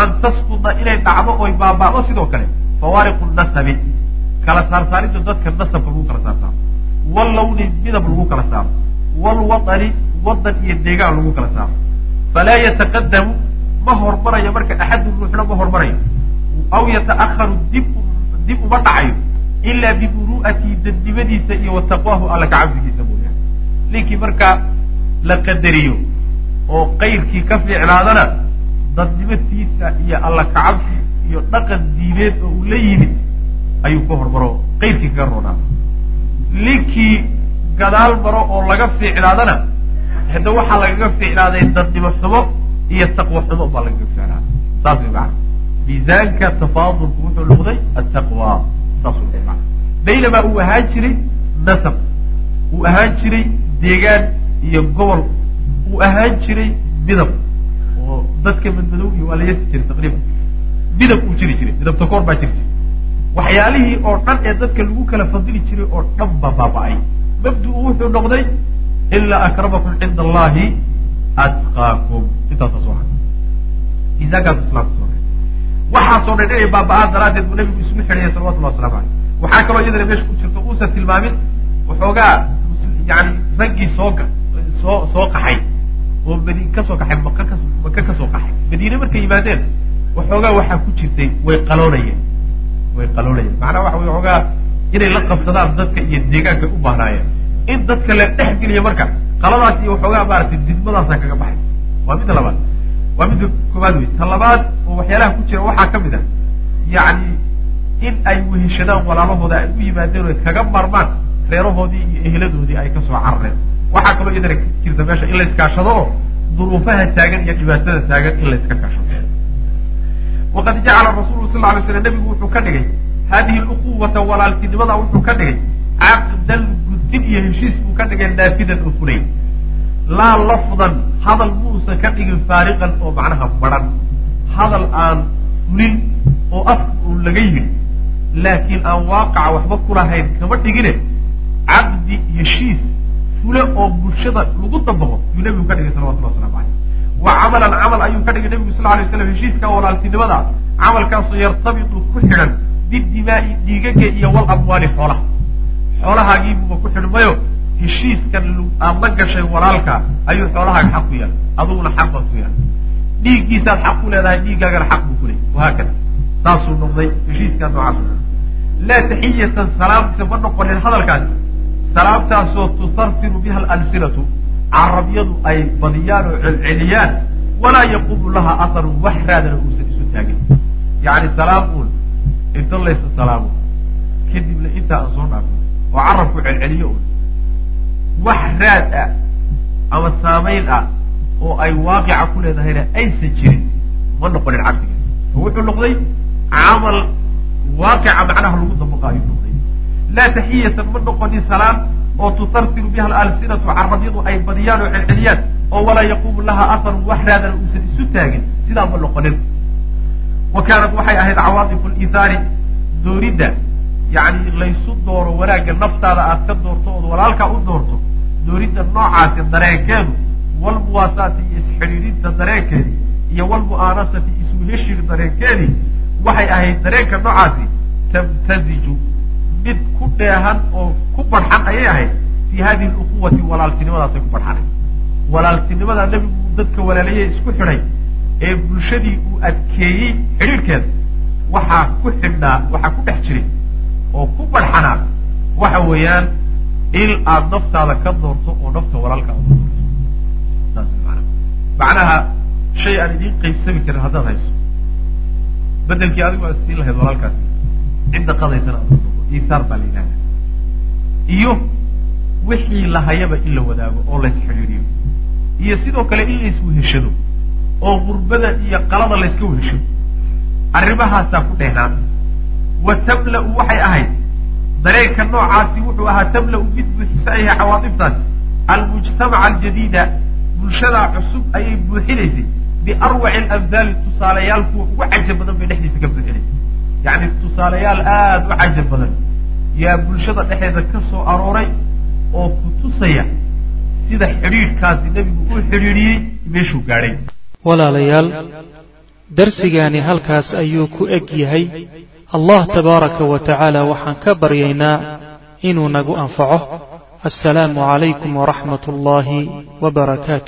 an tasquda inay dhacdo oy baaba'do sidoo kale fawaariqu nasabi kala saarsaaridda dadka nasabka lagu kala saarsaaro wallawni midab lagu kala saaro waalwadani wadan iyo deegaan lagu kala saaro falaa yataqadamu ma hormarayo marka axadun ruuxna ma hormarayo aw yata'aharu dib dib uma dhacayo ilaa bimuru'atii dadnimadiisa iyo wa taqwaahu alla kacabsigiisa mooyaane ninkii markaa la qadariyo oo qayrkii ka fiicnaadana dadnimatiisa iyo alla kacabsi iyo dhaqan diimeed oo uu la yimid ayuu ka hormaro qayrkii kaga roonaa ninkii gadaal maro oo laga fiicnaadana hadda waxaa lagaga fiicnaaday dadnimo xumo iyo taqwa xumo baa lagaga fiicnaaday saas way macana miisaanka tafaadulku wuxuu noqday attaqwa. Saas way macana baynamaa uu ahaan jiray nasab uu ahaan jiray deegaan iyo gobol uu ahaan jiray midab oo dadka madmadow iyo waa la yeesi jiray taqriiban midab uu jiri jiray midab takoor baa jiri jiray. Waxyaalihii oo dhan ee dadka lagu kala fadili jiray oo dhan baa baaba-ay. Mabdu-u wuxuu noqday ilaa akramakum cinda allahi atqaakum. Intaasa soo haa miisaankaas islaamka soo ray waxaasoo dhan inay baaba-aan daraaddeed buu nabigu isugu xidhaya salawatullahi waslamu caleyh waxaa kaloo iyadana meesha ku jirto uusan tilmaamin waxoogaa yani raggii soo soo soo qaxay. Oo madiin ka soo qaxay maka ka maka ka soo qaxay. Madiine markay yimaadeen waxoogaa waxaa ku jirtay way qaloonayeen. Way qaloonayeen. Macnaha waxa way waxoogaa inay la qabsadaan dadka iyo deegaanka u baahnaayeen. In dadka la dhex geliyo marka qaladaas iyo waxoogaa maaragtay didmadaasaa kaga baxaysa waa midda labaad. Waa midda koowaad wey ta labaad oo waxyaalaha ku jira waxaa ka mid a yacni in ay weheshadaan walaalahooda ay u yimaadeen o kaga marmaan reerahoodii iyo eheladoodii ay ka soo carareen. Waxaa kaloo iyadana jirta meesha in la iskaashado oo duruufaha taagan iyo dhibaatada taagan in la iska kaashado waqad jacala rasuulu sal lay slam nebigu wuxuu ka dhigay hadihi luquwata walaaltinimada wuxuu ka dhigay caqdan gudin iyo heshiis buu ka dhigay naafidan oo fulay laa lafdan hadal muusan ka dhigin faariqan oo macnaha baran hadal aan fulin oo afka uun laga yiri laakiin aan waaqaca waxba kulahayn kama dhigine caqdi heshiis fule oo bulshada lagu dabaqo yuu nebigu ka dhigay salawatullah waslamu caleyh wa camalan camal ayuu ka dhigay nebigu sal lay slam heshiiska walaaltinimada. Camalkaasoo yartabitu ku xidhan bidimaai dhiigaga iyo wal amwaali xoolaha. Xoolahaagiibuuba ku xidhmayo heshiiskan aad la gashay walaalka ayuu xoolahaaga xaq ku yahay. Aduguna xaq baad ku yahay. Dhiiggiisaad xaq ku leedahay dhiiggaagana xaq buu ku leeyay wahaakada saasuu noqday heshiiskaa noocaas laa taxiyatan salaamtisa ma noqonin hadalkaasi salaamtaasoo tusarfiru biha alalsinatu carabyadu ay badiyaan oo celceliyaan. Walaa yaquumu laha aharun wax raadana uusan isu taagin. Yacni salaam inta laysa salaamo kadibna intaa aan soo dhaafno oo carabku celceliyo un wax raad ah ama saamayn ah oo ay waaqica ku leedahayna aysan jirin ma noqonin cabdigaas wuxuu noqday camal waaqica macnaha lagu dabaqa ayuu noqday. Laa taxiyatan ma noqonin salaam oo tusarfiru biha alsinatu carabyadu ay badiyaan oo celceliyaan oo walaa yaquumu laha aharun wax raadana uusan isu taagin sidaa ma noqonin. Wa kaanat waxay ahayd cawaadifu lihaari dooridda yacni laysu dooro wanaagga naftaada aad ka doorto ood walaalkaa u doorto dooridda noocaasi dareenkeedu walmuwaasaati iyo isxidhiidinta dareenkeedii iyo walmu'aanasati isweheshiga dareenkeedii waxay ahayd dareenka noocaasi tamtaziju mid ku dheehan oo ku barxan ayay ahayd fii hadihi luquwati walaaltinimadaasay ku barxanay. Walaaltinimada nebigu dadka walaalaye isku xidhay ee bulshadii uu adkeeyey xidhiidhkeeda waxaa ku xidhnaa waxaa ku dhex jiray oo ku barxanaa waxa weeyaan in aad naftaada ka doorto oo nafta walaalka aad u doorto. Saas macnaha. Shay aan idiin qaybsami karin haddaad hayso. Bedelkii adigu aad siin lahayd walaalkaasi cidda qadaysana aad iisaar baa la yidhahda iyo wixii lahayaba in la wadaago oo lays xidhiidhiyo iyo sidoo kale in la isweheshado oo gurbada iyo qalada layska weheshado arrimahaasaa ku dhehnaa wa tamla-u waxay ahayd. Dareenka noocaasi wuxuu ahaa tamla-u mid buuxisanayaha cawaadiftaasi almujtamaca aljadiida bulshadaa cusub ayay buuxinaysay biarwaci alamhaali tusaalayaal kuwa ugu cajab badan bay dhexdiisa ka buuxinaysay yacni tusaalayaal aada u cajab badan. Yaa bulshada dhexeeda ka soo arooray oo ku tusaya sida xidhiidhkaasi nebigu uu xidhiidhiyey meeshuu gaadhay. Walaalayaal darsigaani halkaas ayuu ku eg yahay. Allah tabaaraka wa tacaala waxaan ka baryaynaa inuu nagu anfaco. Assalaamu calaykum waraxmat ullaahi wbarakaatu